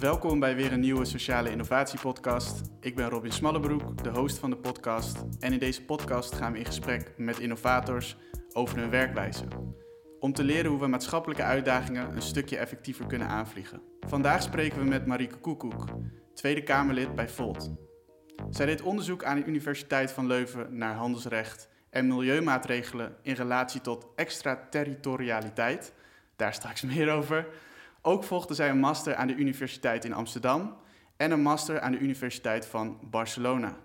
Welkom bij weer een nieuwe Sociale Innovatie Podcast. Ik ben Robin Smallebroek, de host van de podcast. En in deze podcast gaan we in gesprek met innovators over hun werkwijze. Om te leren hoe we maatschappelijke uitdagingen een stukje effectiever kunnen aanvliegen. Vandaag spreken we met Marieke Koekoek, Tweede Kamerlid bij Volt. Zij deed onderzoek aan de Universiteit van Leuven naar handelsrecht en milieumaatregelen in relatie tot extraterritorialiteit. Daar straks meer over. Ook volgde zij een master aan de Universiteit in Amsterdam en een master aan de Universiteit van Barcelona.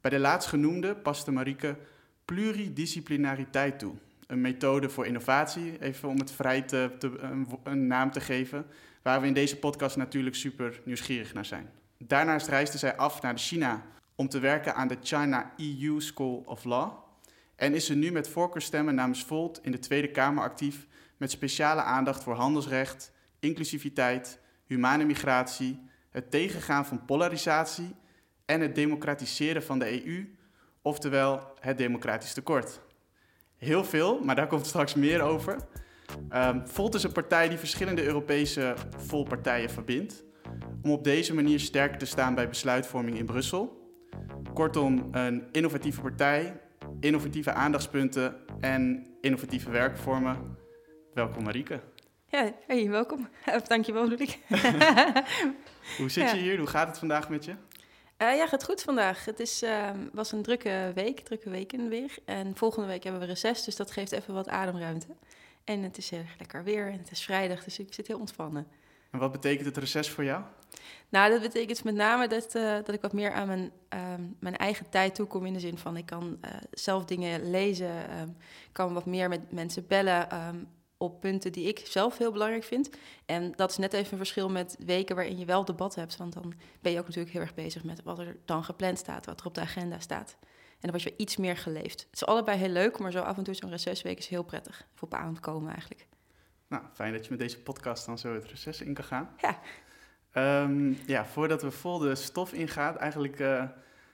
Bij de laatstgenoemde paste Marieke pluridisciplinariteit toe. Een methode voor innovatie, even om het vrij te, een, een naam te geven, waar we in deze podcast natuurlijk super nieuwsgierig naar zijn. Daarnaast reisde zij af naar China om te werken aan de China EU School of Law. En is ze nu met voorkeurstemmen namens Volt in de Tweede Kamer actief met speciale aandacht voor handelsrecht, inclusiviteit, humane migratie, het tegengaan van polarisatie en het democratiseren van de EU, oftewel het democratisch tekort. Heel veel, maar daar komt straks meer over. Um, Volt is een partij die verschillende Europese volpartijen verbindt, om op deze manier sterker te staan bij besluitvorming in Brussel. Kortom, een innovatieve partij, innovatieve aandachtspunten en innovatieve werkvormen. Welkom Marieke. Ja, hey, welkom. Dankjewel, bedoel ik. Hoe zit je hier? Hoe gaat het vandaag met je? Uh, ja, gaat goed vandaag. Het is, uh, was een drukke week, drukke weken weer. En volgende week hebben we reces, dus dat geeft even wat ademruimte. En het is heel lekker weer en het is vrijdag, dus ik zit heel ontspannen. En wat betekent het reces voor jou? Nou, dat betekent met name dat, uh, dat ik wat meer aan mijn, mijn eigen tijd toekom. In de zin van, ik kan zelf dingen lezen, um, kan wat meer met mensen bellen... Um, op punten die ik zelf heel belangrijk vind. En dat is net even een verschil met weken waarin je wel debat hebt. Want dan ben je ook natuurlijk heel erg bezig met wat er dan gepland staat, wat er op de agenda staat. En dan word je iets meer geleefd. Het is allebei heel leuk, maar zo af en toe zo'n recessweek is heel prettig. Voor op aan te komen eigenlijk. Nou, fijn dat je met deze podcast dan zo het reces in kan gaan. Ja. Um, ja, voordat we vol de stof ingaan, eigenlijk uh,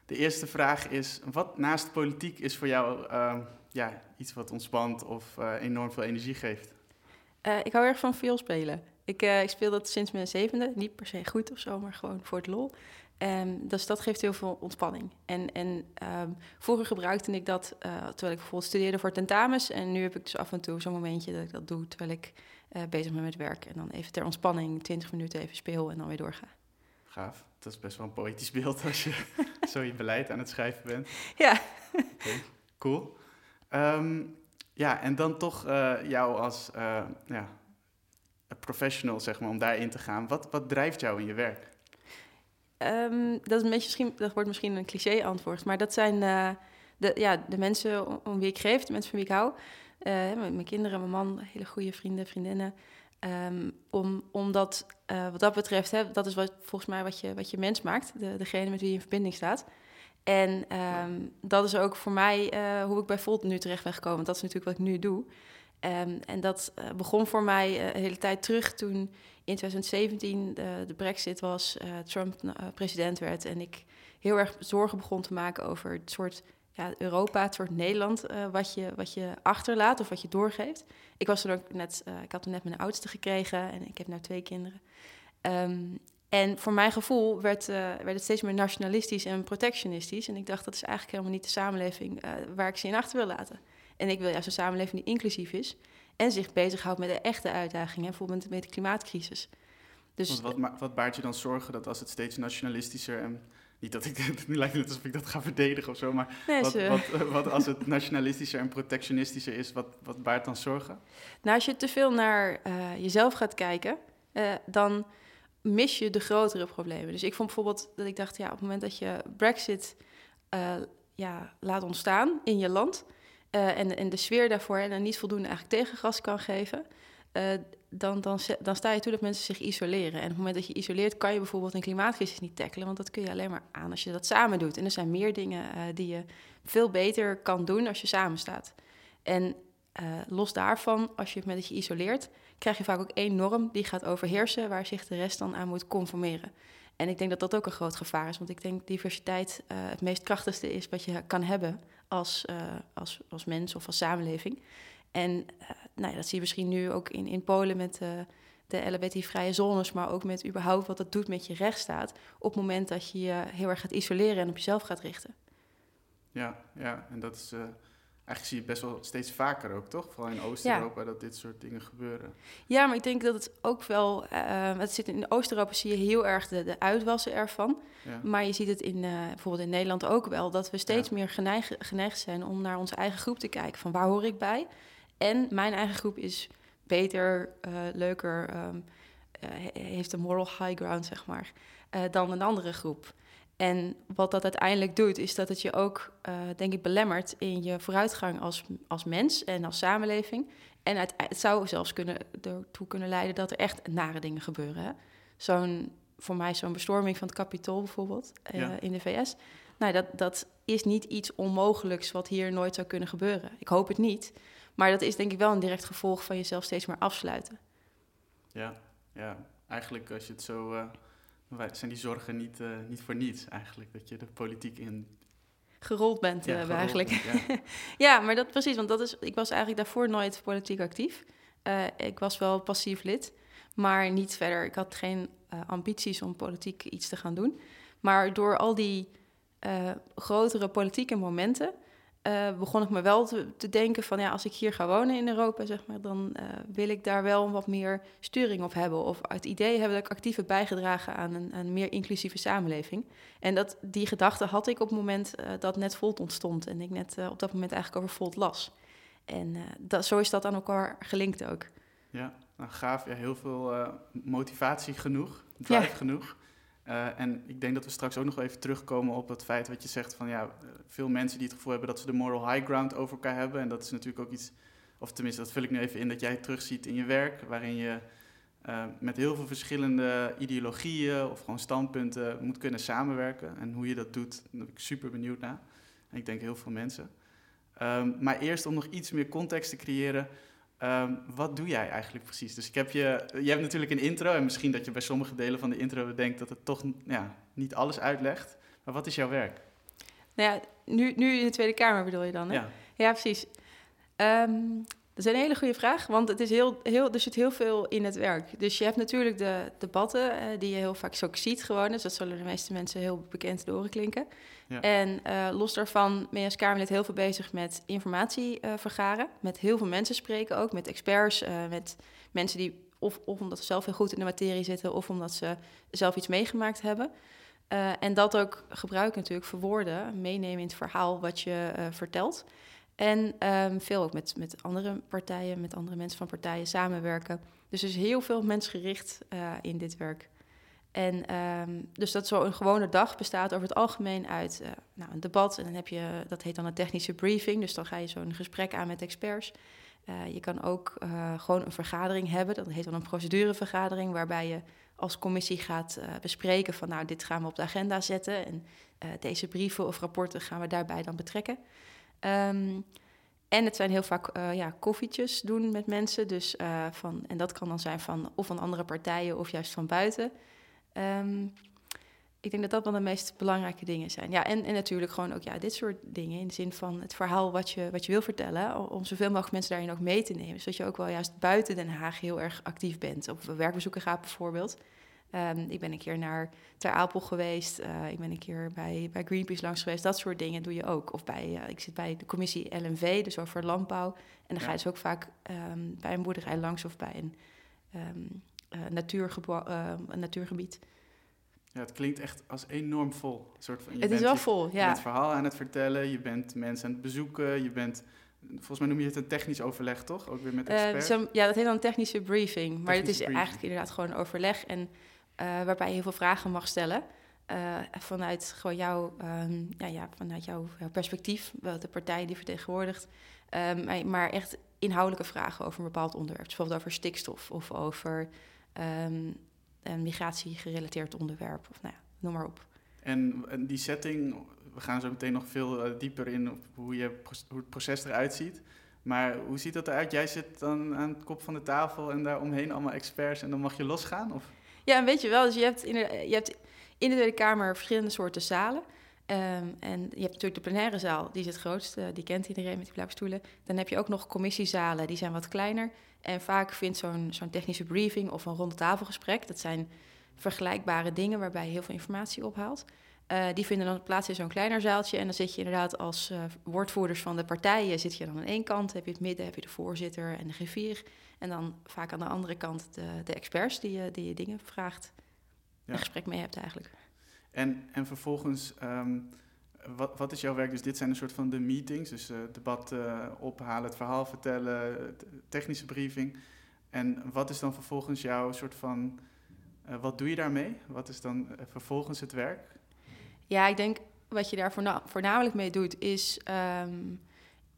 de eerste vraag is... wat naast politiek is voor jou uh, ja, iets wat ontspant of uh, enorm veel energie geeft? Uh, ik hou erg van viool spelen. Ik, ik, speel dat sinds mijn zevende. Niet per se goed of zo, maar gewoon voor het lol. Um, dus dat geeft heel veel ontspanning. En, en vroeger gebruikte ik dat terwijl ik bijvoorbeeld studeerde voor tentamens. En nu heb ik dus af en toe zo'n momentje dat ik dat doe terwijl ik bezig ben met werk. En dan even ter ontspanning 20 minuten even speel en dan weer doorga. Gaaf. Dat is best wel een poëtisch beeld als je zo je beleid aan het schrijven bent. Ja. Okay, cool. Um, ja, en dan toch uh, jou als uh, ja, professional, zeg maar, om daarin te gaan. Wat, wat drijft jou in je werk? Um, dat, is een beetje misschien, dat wordt misschien een cliché-antwoord, maar dat zijn uh, de, ja, de mensen om, om, wie ik geef, de mensen van wie ik hou. Mijn, mijn, kinderen, mijn man, hele goede vrienden, vriendinnen. Um, om, omdat, wat dat betreft, hè, dat is wat, volgens mij wat je, wat je mens maakt, de, degene met wie je in verbinding staat. En um, dat is ook voor mij uh, hoe ik bij Volt nu terecht ben gekomen. Want dat is natuurlijk wat ik nu doe. Um, en dat begon voor mij een hele tijd terug toen in 2017 de, de brexit was, Trump president werd. En ik heel erg zorgen begon te maken over het soort ja, Europa, het soort Nederland wat, je, wat je achterlaat of wat je doorgeeft. Ik, was toen ook net, ik had toen net mijn oudste gekregen en ik heb nu twee kinderen. Um, en voor mijn gevoel werd, uh, werd het steeds meer nationalistisch en protectionistisch. En ik dacht, dat is eigenlijk helemaal niet de samenleving waar ik ze in achter wil laten. En ik wil juist een samenleving die inclusief is en zich bezighoudt met de echte uitdagingen, bijvoorbeeld met de klimaatcrisis. Dus, wat, wat baart je dan zorgen dat als het steeds nationalistischer en niet dat ik het nu lijkt net alsof ik dat ga verdedigen of zo, maar nee, wat, wat, wat, als het nationalistischer en protectionistischer is, wat, wat baart dan zorgen? Nou, als je te veel naar uh, jezelf gaat kijken, dan mis je de grotere problemen. Dus ik vond bijvoorbeeld dat ik dacht, ja, op het moment dat je Brexit uh, ja, laat ontstaan in je land en, en de sfeer daarvoor en niet voldoende eigenlijk tegengas kan geven, uh, dan, dan, dan sta je toe dat mensen zich isoleren. En op het moment dat je isoleert, kan je bijvoorbeeld een klimaatcrisis niet tackelen, want dat kun je alleen maar aan als je dat samen doet. En er zijn meer dingen die je veel beter kan doen als je samen staat. En los daarvan, als je met dat je isoleert, krijg je vaak ook één norm die gaat overheersen, waar zich de rest dan aan moet conformeren. En ik denk dat dat ook een groot gevaar is, want ik denk diversiteit het meest krachtigste is wat je kan hebben als, als, als mens of als samenleving. En nou ja, dat zie je misschien nu ook in, in Polen met de LHBT-vrije zones, maar ook met überhaupt wat dat doet met je rechtsstaat. Op het moment dat je je heel erg gaat isoleren en op jezelf gaat richten. Ja, ja en dat is eigenlijk zie je best wel steeds vaker ook, toch? Vooral in Oost-Europa dat dit soort dingen gebeuren. Ja, maar ik denk dat het ook wel... Uh, het zit in Oost-Europa zie je heel erg de, de uitwassen ervan. Ja. Maar je ziet het in, uh, bijvoorbeeld in Nederland ook wel... dat we steeds meer geneigd, geneigd zijn om naar onze eigen groep te kijken. Van waar hoor ik bij? En mijn eigen groep is beter, uh, leuker... Um, heeft een moral high ground, zeg maar, dan een andere groep. En wat dat uiteindelijk doet, is dat het je ook, denk ik, belemmert in je vooruitgang als, als mens en als samenleving. En het, het zou zelfs kunnen, ertoe kunnen leiden dat er echt nare dingen gebeuren. Zo'n, voor mij zo'n bestorming van het Capitool bijvoorbeeld in de VS. Nou, dat, dat is niet iets onmogelijks wat hier nooit zou kunnen gebeuren. Ik hoop het niet. Maar dat is denk ik wel een direct gevolg van jezelf steeds meer afsluiten. Ja, ja. eigenlijk als je het zo... Uh zijn die zorgen niet, uh, niet voor niets eigenlijk, dat je de politiek in... Gerold bent ja, uh, eigenlijk. ja. ja. maar dat precies, want dat is, ik was eigenlijk daarvoor nooit politiek actief. Ik was wel passief lid, maar niet verder. Ik had geen ambities om politiek iets te gaan doen. Maar door al die grotere politieke momenten uh, begon ik me wel te, te, denken van ja, als ik hier ga wonen in Europa, zeg maar, dan uh, wil ik daar wel wat meer sturing op hebben. Of het idee hebben dat ik actief heb bijgedragen aan een, een meer inclusieve samenleving. En dat, die gedachte had ik op het moment uh, dat net Volt ontstond. En ik net op dat moment eigenlijk over Volt las. En dat, zo is dat aan elkaar gelinkt ook. Ja, nou, gaaf. Ja, heel veel motivatie genoeg, drive ja. genoeg. Uh, en ik denk dat we straks ook nog even terugkomen op het feit wat je zegt van ja, veel mensen die het gevoel hebben dat ze de moral high ground over elkaar hebben. En dat is natuurlijk ook iets, of tenminste dat vul ik nu even in, dat jij terugziet in je werk, waarin je uh, met heel veel verschillende ideologieën of gewoon standpunten moet kunnen samenwerken. En hoe je dat doet, daar ben ik super benieuwd naar. En ik denk heel veel mensen. Um, maar eerst om nog iets meer context te creëren. Um, wat doe jij eigenlijk precies? Dus ik heb je, je hebt natuurlijk een intro en misschien dat je bij sommige delen van de intro denkt dat het toch ja, niet alles uitlegt. Maar wat is jouw werk? Nou ja, nu, nu in de Tweede Kamer bedoel je dan, hè? Ja, ja precies. Um, dat is een hele goede vraag, want het is heel, heel, er zit heel veel in het werk. Dus je hebt natuurlijk de debatten uh, die je heel vaak zo ziet gewoon. Dus dat zullen de meeste mensen heel bekend door klinken. Ja. En uh, los daarvan ben je als Kamerlid heel veel bezig met informatie uh, vergaren. Met heel veel mensen spreken ook, met experts, met mensen die... Of, of omdat ze zelf heel goed in de materie zitten... of omdat ze zelf iets meegemaakt hebben... En dat ook gebruiken natuurlijk voor woorden, meenemen in het verhaal wat je vertelt. En um, veel ook met, met andere partijen, met andere mensen van partijen samenwerken. Dus er is heel veel mensgericht uh, in dit werk. En um, dus dat zo een gewone dag bestaat over het algemeen uit nou, een debat. En dan heb je, dat heet dan een technische briefing. Dus dan ga je zo'n gesprek aan met experts. je kan ook gewoon een vergadering hebben. Dat heet dan een procedurevergadering, waarbij je als commissie gaat bespreken van nou, dit gaan we op de agenda zetten en deze brieven of rapporten gaan we daarbij dan betrekken. Um, en het zijn heel vaak uh, ja, koffietjes doen met mensen. Dus, van, en dat kan dan zijn van of van andere partijen of juist van buiten. Um, ik denk dat dat wel de meest belangrijke dingen zijn. Ja, en, en natuurlijk gewoon ook ja, dit soort dingen. In de zin van het verhaal wat je, wat je wil vertellen. Om zoveel mogelijk mensen daarin ook mee te nemen. Zodat je ook wel juist buiten Den Haag heel erg actief bent. Op werkbezoeken gaat bijvoorbeeld. Um, ik ben een keer naar Ter Apel geweest. Uh, ik ben een keer bij, bij Greenpeace langs geweest. Dat soort dingen doe je ook. Of bij, uh, ik zit bij de commissie LNV, dus over landbouw. En dan ja. ga je dus ook vaak um, bij een boerderij langs of bij een, um, uh, een natuurgebied. Ja, het klinkt echt als enorm vol. Een soort van, je het is wel vol, ja. Je bent verhaal aan het vertellen, je bent mensen aan het bezoeken, je bent... Volgens mij noem je het een technisch overleg, toch? Ook weer met experts? Uh, ja, dat heet dan een technische briefing. Maar het is briefing. eigenlijk inderdaad gewoon een overleg... En, waarbij je heel veel vragen mag stellen... Uh, vanuit gewoon jouw, um, ja, ja, vanuit jouw, perspectief, de partij die vertegenwoordigt. Um, maar echt inhoudelijke vragen over een bepaald onderwerp. Dus bijvoorbeeld over stikstof of over um, een migratiegerelateerd onderwerp. Of nou ja, noem maar op. En, en die setting, we gaan zo meteen nog veel uh, dieper in op hoe, je, hoe het proces eruit ziet. Maar hoe ziet dat eruit? Jij zit dan aan het kop van de tafel en daar omheen allemaal experts en dan mag je losgaan? Of? Ja, weet je wel. Dus je hebt, in, je hebt in de Tweede Kamer verschillende soorten zalen. Ehm, en je hebt natuurlijk de plenaire zaal, die is het grootste, die kent iedereen met die blauwe stoelen. Dan heb je ook nog commissiezalen, die zijn wat kleiner. En vaak vindt zo'n technische briefing of een ronde tafelgesprek, dat zijn vergelijkbare dingen waarbij je heel veel informatie ophaalt. Uh, die vinden dan plaats in zo'n kleiner zaaltje. En dan zit je inderdaad als uh, woordvoerders van de partijen... zit je dan aan één kant, heb je het midden, heb je de voorzitter en de griffier. En dan vaak aan de andere kant de, de experts die je, die je dingen vraagt. Ja. Een gesprek mee hebt eigenlijk. En, en vervolgens, um, wat, wat is jouw werk? Dus dit zijn een soort van de meetings. Dus uh, debat ophalen, het verhaal vertellen, technische briefing. En wat is dan vervolgens jouw soort van... wat doe je daarmee? Wat is dan vervolgens het werk? Ja, ik denk wat je daar voornamelijk mee doet, is um,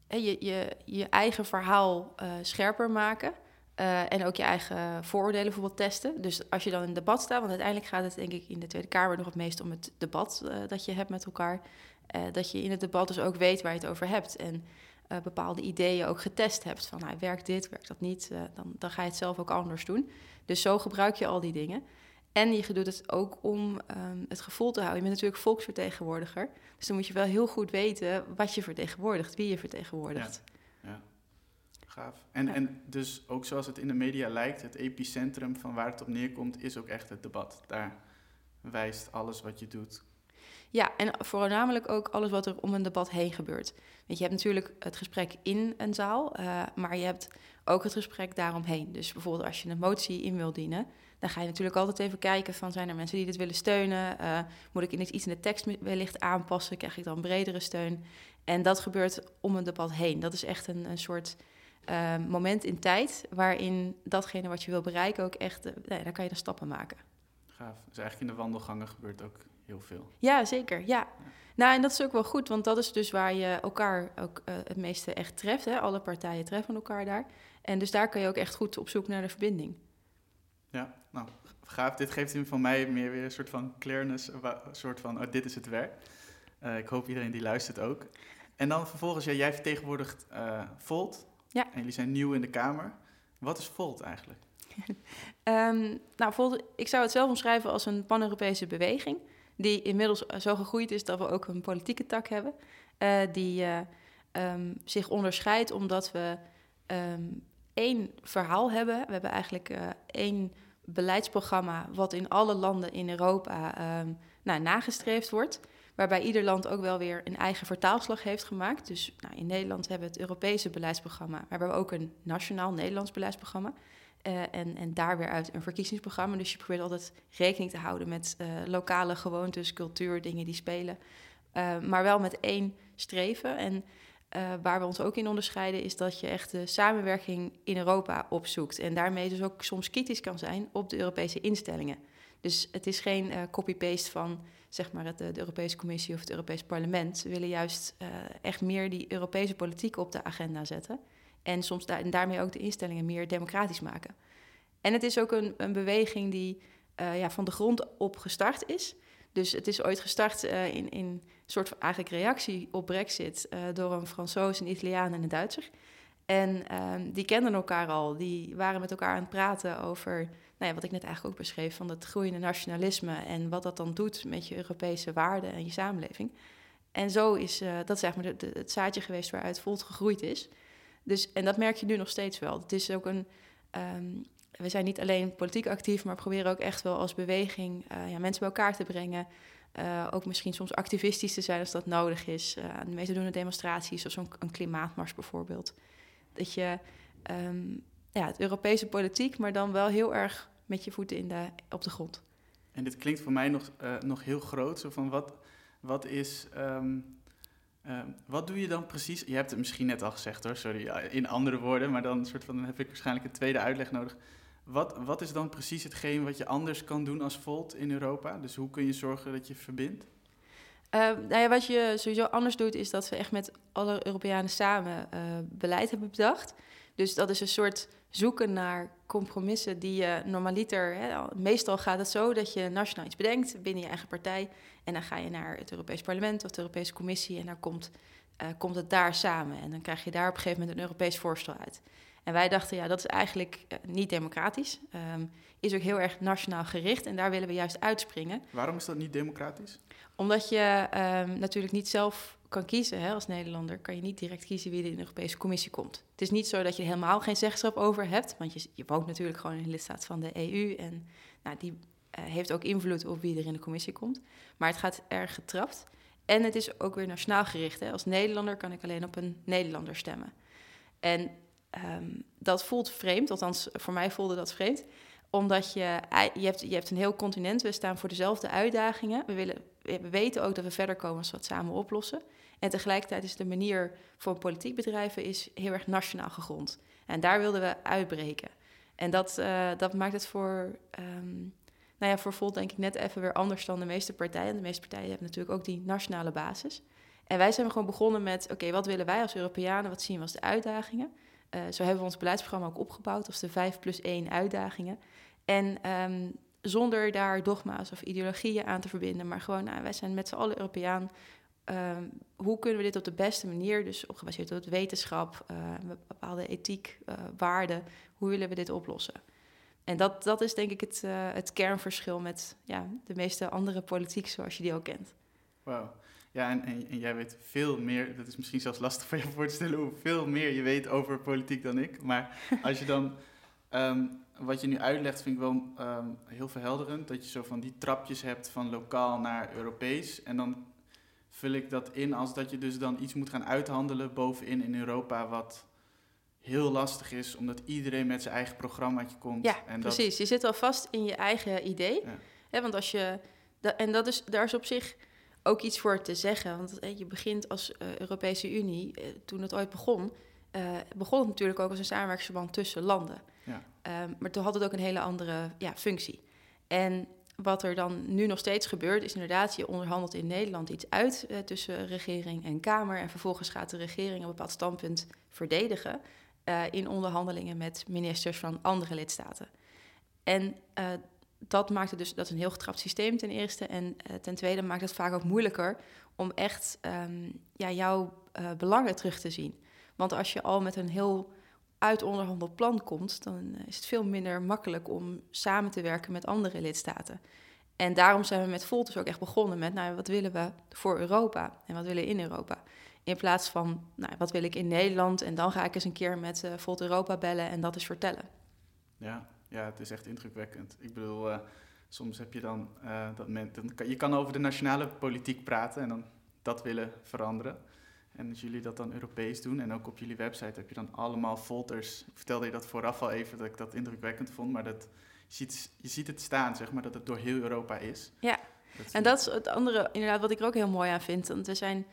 je, je, je eigen verhaal uh, scherper maken. Uh, en ook je eigen vooroordelen bijvoorbeeld testen. Dus als je dan in debat staat, want uiteindelijk gaat het denk ik in de Tweede Kamer nog het meest om het debat uh, dat je hebt met elkaar. dat je in het debat dus ook weet waar je het over hebt. En bepaalde ideeën ook getest hebt. Van nou, werkt dit, werkt dat niet? dan, dan ga je het zelf ook anders doen. Dus zo gebruik je al die dingen. En je doet het ook om um, het gevoel te houden. Je bent natuurlijk volksvertegenwoordiger. Dus dan moet je wel heel goed weten wat je vertegenwoordigt, wie je vertegenwoordigt. Ja. Gaaf. En, ja. en dus ook zoals het in de media lijkt, het epicentrum van waar het op neerkomt, is ook echt het debat. Daar wijst alles wat je doet. Ja, en voornamelijk ook alles wat er om een debat heen gebeurt. Want je hebt natuurlijk het gesprek in een zaal, uh, maar je hebt ook het gesprek daaromheen. Dus bijvoorbeeld als je een motie in wil dienen, dan ga je natuurlijk altijd even kijken van zijn er mensen die dit willen steunen? Uh, moet ik iets in de tekst wellicht aanpassen? Krijg ik dan bredere steun? En dat gebeurt om een debat heen. Dat is echt een, een soort uh, moment in tijd waarin datgene wat je wil bereiken ook echt, uh, nee, daar kan je dan stappen maken. Gaaf. Dus eigenlijk in de wandelgangen gebeurt ook heel veel. Ja, zeker. Ja. ja. Nou, en dat is ook wel goed, want dat is dus waar je elkaar ook het meeste echt treft. Hè? Alle partijen treffen elkaar daar. En dus daar kan je ook echt goed op zoek naar de verbinding. Ja, nou, gaaf. Dit geeft hem van mij meer weer een soort van clearness, een soort van, oh, dit is het werk. Uh, ik hoop iedereen die luistert ook. En dan vervolgens, ja, jij vertegenwoordigt Volt. Ja. En jullie zijn nieuw in de Kamer. Wat is Volt eigenlijk? um, nou, Volt, ik zou het zelf omschrijven als een pan-Europese beweging... die inmiddels zo gegroeid is dat we ook een politieke tak hebben... Uh, die um, zich onderscheidt omdat we um, één verhaal hebben. We hebben eigenlijk uh, één beleidsprogramma wat in alle landen in Europa nou, nagestreefd wordt. Waarbij ieder land ook wel weer een eigen vertaalslag heeft gemaakt. Dus nou, in Nederland hebben we het Europese beleidsprogramma. Maar we hebben ook een nationaal Nederlands beleidsprogramma. Uh, en, en daar weer uit een verkiezingsprogramma. Dus je probeert altijd rekening te houden met uh, lokale gewoontes, cultuur, dingen die spelen. Uh, maar wel met één streven. En waar we ons ook in onderscheiden, is dat je echt de samenwerking in Europa opzoekt. En daarmee dus ook soms kritisch kan zijn op de Europese instellingen. Dus het is geen uh, copy-paste van zeg maar het, de Europese Commissie of het Europees Parlement. We willen juist uh, echt meer die Europese politiek op de agenda zetten. En soms en daarmee ook de instellingen meer democratisch maken. En het is ook een, een beweging die ja, van de grond op gestart is. Dus het is ooit gestart in, in een soort van eigenlijk reactie op Brexit door een Fransoos, een Italiaan en een Duitser. En uh, die kenden elkaar al. Die waren met elkaar aan het praten over, nou ja, wat ik net eigenlijk ook beschreef, van het groeiende nationalisme en wat dat dan doet met je Europese waarden en je samenleving. En zo is uh, dat zeg maar de, de, het zaadje geweest waaruit Volt gegroeid is. Dus, en dat merk je nu nog steeds wel. Het is ook een, um, we zijn niet alleen politiek actief, maar proberen ook echt wel als beweging uh, ja, mensen bij elkaar te brengen. Uh, ook misschien soms activistisch te zijn als dat nodig is. Uh, mee te doen aan demonstraties of zo'n klimaatmars bijvoorbeeld. Dat je um, ja, het Europese politiek, maar dan wel heel erg met je voeten in de, op de grond. En dit klinkt voor mij nog, nog heel groot. Zo van wat, wat is. Um, wat doe je dan precies? Je hebt het misschien net al gezegd hoor, sorry, in andere woorden, maar dan, soort van, dan heb ik waarschijnlijk een tweede uitleg nodig. Wat, wat is dan precies hetgeen wat je anders kan doen als Volt in Europa? Dus hoe kun je zorgen dat je verbindt? Uh, nou ja, wat je sowieso anders doet, is dat we echt met alle Europeanen samen uh, beleid hebben bedacht. Dus dat is een soort zoeken naar compromissen die je normaliter... Hè, meestal gaat het zo dat je nationaal iets bedenkt binnen je eigen partij... en dan ga je naar het Europees Parlement of de Europese Commissie... en dan komt, uh, komt het daar samen. En dan krijg je daar op een gegeven moment een Europees voorstel uit. En wij dachten, ja, dat is eigenlijk eh, niet democratisch. Ehm, is ook heel erg nationaal gericht en daar willen we juist uitspringen. Waarom is dat niet democratisch? Omdat je ehm, natuurlijk niet zelf kan kiezen hè, als Nederlander, kan je niet direct kiezen wie er in de Europese Commissie komt. Het is niet zo dat je er helemaal geen zeggenschap over hebt, want je, je woont natuurlijk gewoon in een lidstaat van de EU en nou, die uh, heeft ook invloed op wie er in de Commissie komt. Maar het gaat erg getrapt. En het is ook weer nationaal gericht. Hè. Als Nederlander kan ik alleen op een Nederlander stemmen. En um, dat voelt vreemd, althans voor mij voelde dat vreemd omdat je, je, hebt, je hebt een heel continent, we staan voor dezelfde uitdagingen. We, willen, we weten ook dat we verder komen als we het samen oplossen. En tegelijkertijd is de manier voor politiek bedrijven is heel erg nationaal gegrond. En daar wilden we uitbreken. En dat, uh, dat maakt het voor, um, nou ja, voor Volt denk ik net even weer anders dan de meeste partijen. De meeste partijen hebben natuurlijk ook die nationale basis. En wij zijn gewoon begonnen met, oké, wat willen wij als Europeanen? Wat zien we als de uitdagingen? Uh, zo hebben we ons beleidsprogramma ook opgebouwd als de 5 plus 1 uitdagingen. En um, zonder daar dogma's of ideologieën aan te verbinden, maar gewoon, nou, wij zijn met z'n allen Europeaan. Um, hoe kunnen we dit op de beste manier, dus op gebaseerd op wetenschap, uh, bepaalde ethiek, uh, waarden, hoe willen we dit oplossen? En dat, dat is denk ik het, uh, het kernverschil met ja, de meeste andere politiek zoals je die ook kent. Wauw. Ja, en, en, en, jij weet veel meer, dat is misschien zelfs lastig voor je voor te stellen, hoe veel meer je weet over politiek dan ik. Maar als je dan um, wat je nu uitlegt vind ik wel um, heel verhelderend. Dat je zo van die trapjes hebt van lokaal naar Europees. En dan vul ik dat in als dat je dus dan iets moet gaan uithandelen bovenin in Europa wat heel lastig is, omdat iedereen met zijn eigen programmaatje komt. Ja, en precies. Je zit al vast in je eigen idee. Ja. Hè, want als je... En dat is, daar is op zich ook iets voor te zeggen. Want je begint als uh, Europese Unie, uh, toen het ooit begon... Uh, begon het natuurlijk ook als een samenwerkingsverband tussen landen. Ja. Um, maar toen had het ook een hele andere ja, functie. En wat er dan nu nog steeds gebeurt, is inderdaad, je onderhandelt in Nederland iets uit uh, tussen regering en Kamer. En vervolgens gaat de regering een bepaald standpunt verdedigen uh, in onderhandelingen met ministers van andere lidstaten. En uh, dat maakt het dus, dat is een heel getrapt systeem ten eerste. En ten tweede maakt het vaak ook moeilijker om echt um, ja, jouw belangen terug te zien. Want als je al met een heel uit onderhandeld plan komt, dan is het veel minder makkelijk om samen te werken met andere lidstaten. En daarom zijn we met Voltus ook echt begonnen met, nou, wat willen we voor Europa en wat willen in Europa? In plaats van, nou, wat wil ik in Nederland en dan ga ik eens een keer met uh, Volt Europa bellen en dat eens vertellen. Ja, ja, het is echt indrukwekkend. Ik bedoel, uh, soms heb je dan dat men, dan kan, je kan over de nationale politiek praten en dan dat willen veranderen. En als jullie dat dan Europees doen en ook op jullie website heb je dan allemaal folders. Ik vertelde je dat vooraf al even dat ik dat indrukwekkend vond, maar dat, je, ziet, je ziet het staan, zeg maar, dat het door heel Europa is. Ja, dat en dat is het andere, inderdaad, wat ik er ook heel mooi aan vind. Want we, zijn, uh,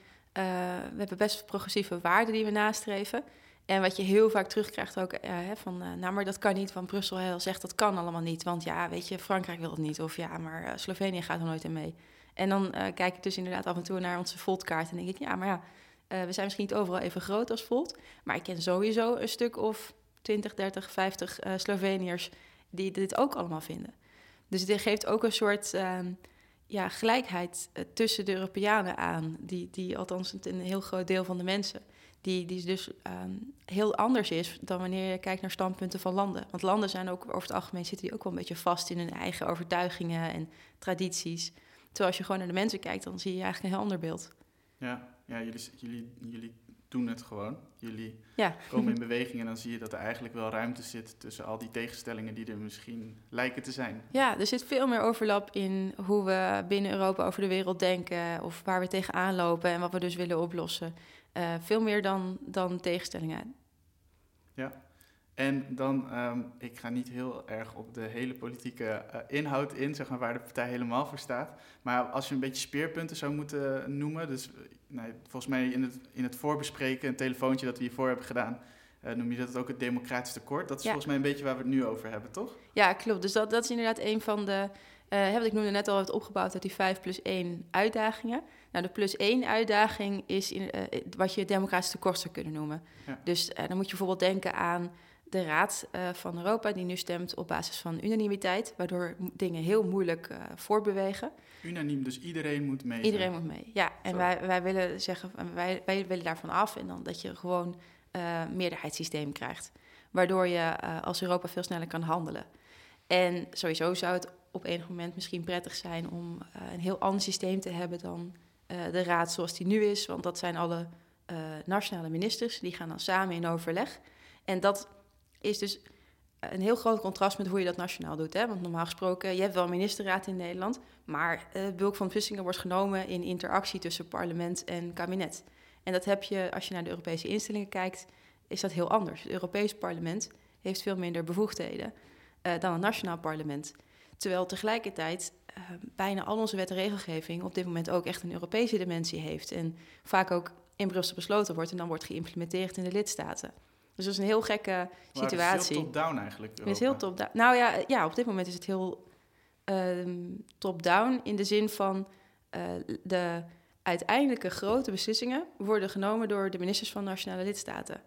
we hebben best progressieve waarden die we nastreven. En wat je heel vaak terugkrijgt ook, uh, hè, van, uh, nou, maar dat kan niet, van Brussel heel zegt dat kan allemaal niet. Want ja, weet je, Frankrijk wil het niet. Of ja, maar Slovenië gaat er nooit in mee. En dan kijk ik dus inderdaad af en toe naar onze voltkaart en denk ik, ja, maar ja, uh, we zijn misschien niet overal even groot als Volt, maar ik ken sowieso een stuk of 20, 30, 50 uh, Sloveniërs die dit ook allemaal vinden. Dus dit geeft ook een soort uh, ja, gelijkheid uh, tussen de Europeanen aan, die, die althans een heel groot deel van de mensen, die, die dus um, heel anders is dan wanneer je kijkt naar standpunten van landen. Want landen zijn ook over het algemeen zitten die ook wel een beetje vast in hun eigen overtuigingen en tradities. Terwijl als je gewoon naar de mensen kijkt, dan zie je eigenlijk een heel ander beeld. Ja, ja jullie, jullie, jullie doen het gewoon. Jullie ja. komen in beweging en dan zie je dat er eigenlijk wel ruimte zit tussen al die tegenstellingen die er misschien lijken te zijn. Ja, er zit veel meer overlap in hoe we binnen Europa over de wereld denken of waar we tegenaan lopen en wat we dus willen oplossen. Uh, veel meer dan, dan tegenstellingen. Ja. En dan, um, ik ga niet heel erg op de hele politieke uh, inhoud in, zeg maar, waar de partij helemaal voor staat. Maar als je een beetje speerpunten zou moeten noemen, dus nou, volgens mij in het, in het voorbespreken, een telefoontje dat we hiervoor hebben gedaan, uh, noem je dat ook het democratisch tekort. Dat is volgens mij een beetje waar we het nu over hebben, toch? Ja, klopt. Dus dat, dat is inderdaad een van de, uh, wat ik noemde net al, het opgebouwd uit die 5 plus 1 uitdagingen. Nou, de plus 1 uitdaging is in, uh, wat je democratisch tekort zou kunnen noemen. Ja. Dus dan moet je bijvoorbeeld denken aan de Raad uh, van Europa, die nu stemt op basis van unanimiteit, waardoor dingen heel moeilijk uh, voortbewegen. Unaniem, dus iedereen moet mee. Iedereen moet mee, ja. En wij, wij willen zeggen, wij, wij willen daarvan af en dan dat je gewoon uh, meerderheidssysteem krijgt. waardoor je eh, als Europa veel sneller kan handelen. En sowieso zou het op enig moment misschien prettig zijn om een heel ander systeem te hebben dan de raad zoals die nu is. Want dat zijn alle nationale ministers, die gaan dan samen in overleg. En dat is dus een heel groot contrast met hoe je dat nationaal doet. Hè? Want normaal gesproken, je hebt wel een ministerraad in Nederland, maar uh, bulk van beslissingen wordt genomen in interactie tussen parlement en kabinet. En dat heb je, als je naar de Europese instellingen kijkt, is dat heel anders. Het Europees parlement heeft veel minder bevoegdheden uh, dan het nationaal parlement. Terwijl tegelijkertijd uh, bijna al onze wet en regelgeving op dit moment ook echt een Europese dimensie heeft. En vaak ook in Brussel besloten wordt en dan wordt geïmplementeerd in de lidstaten. Dus dat is een heel gekke situatie. het is heel top-down eigenlijk. Het is heel top-down. Nou ja, ja, op dit moment is het heel uh, top-down in de zin van uh, de uiteindelijke grote beslissingen worden genomen door de ministers van nationale lidstaten.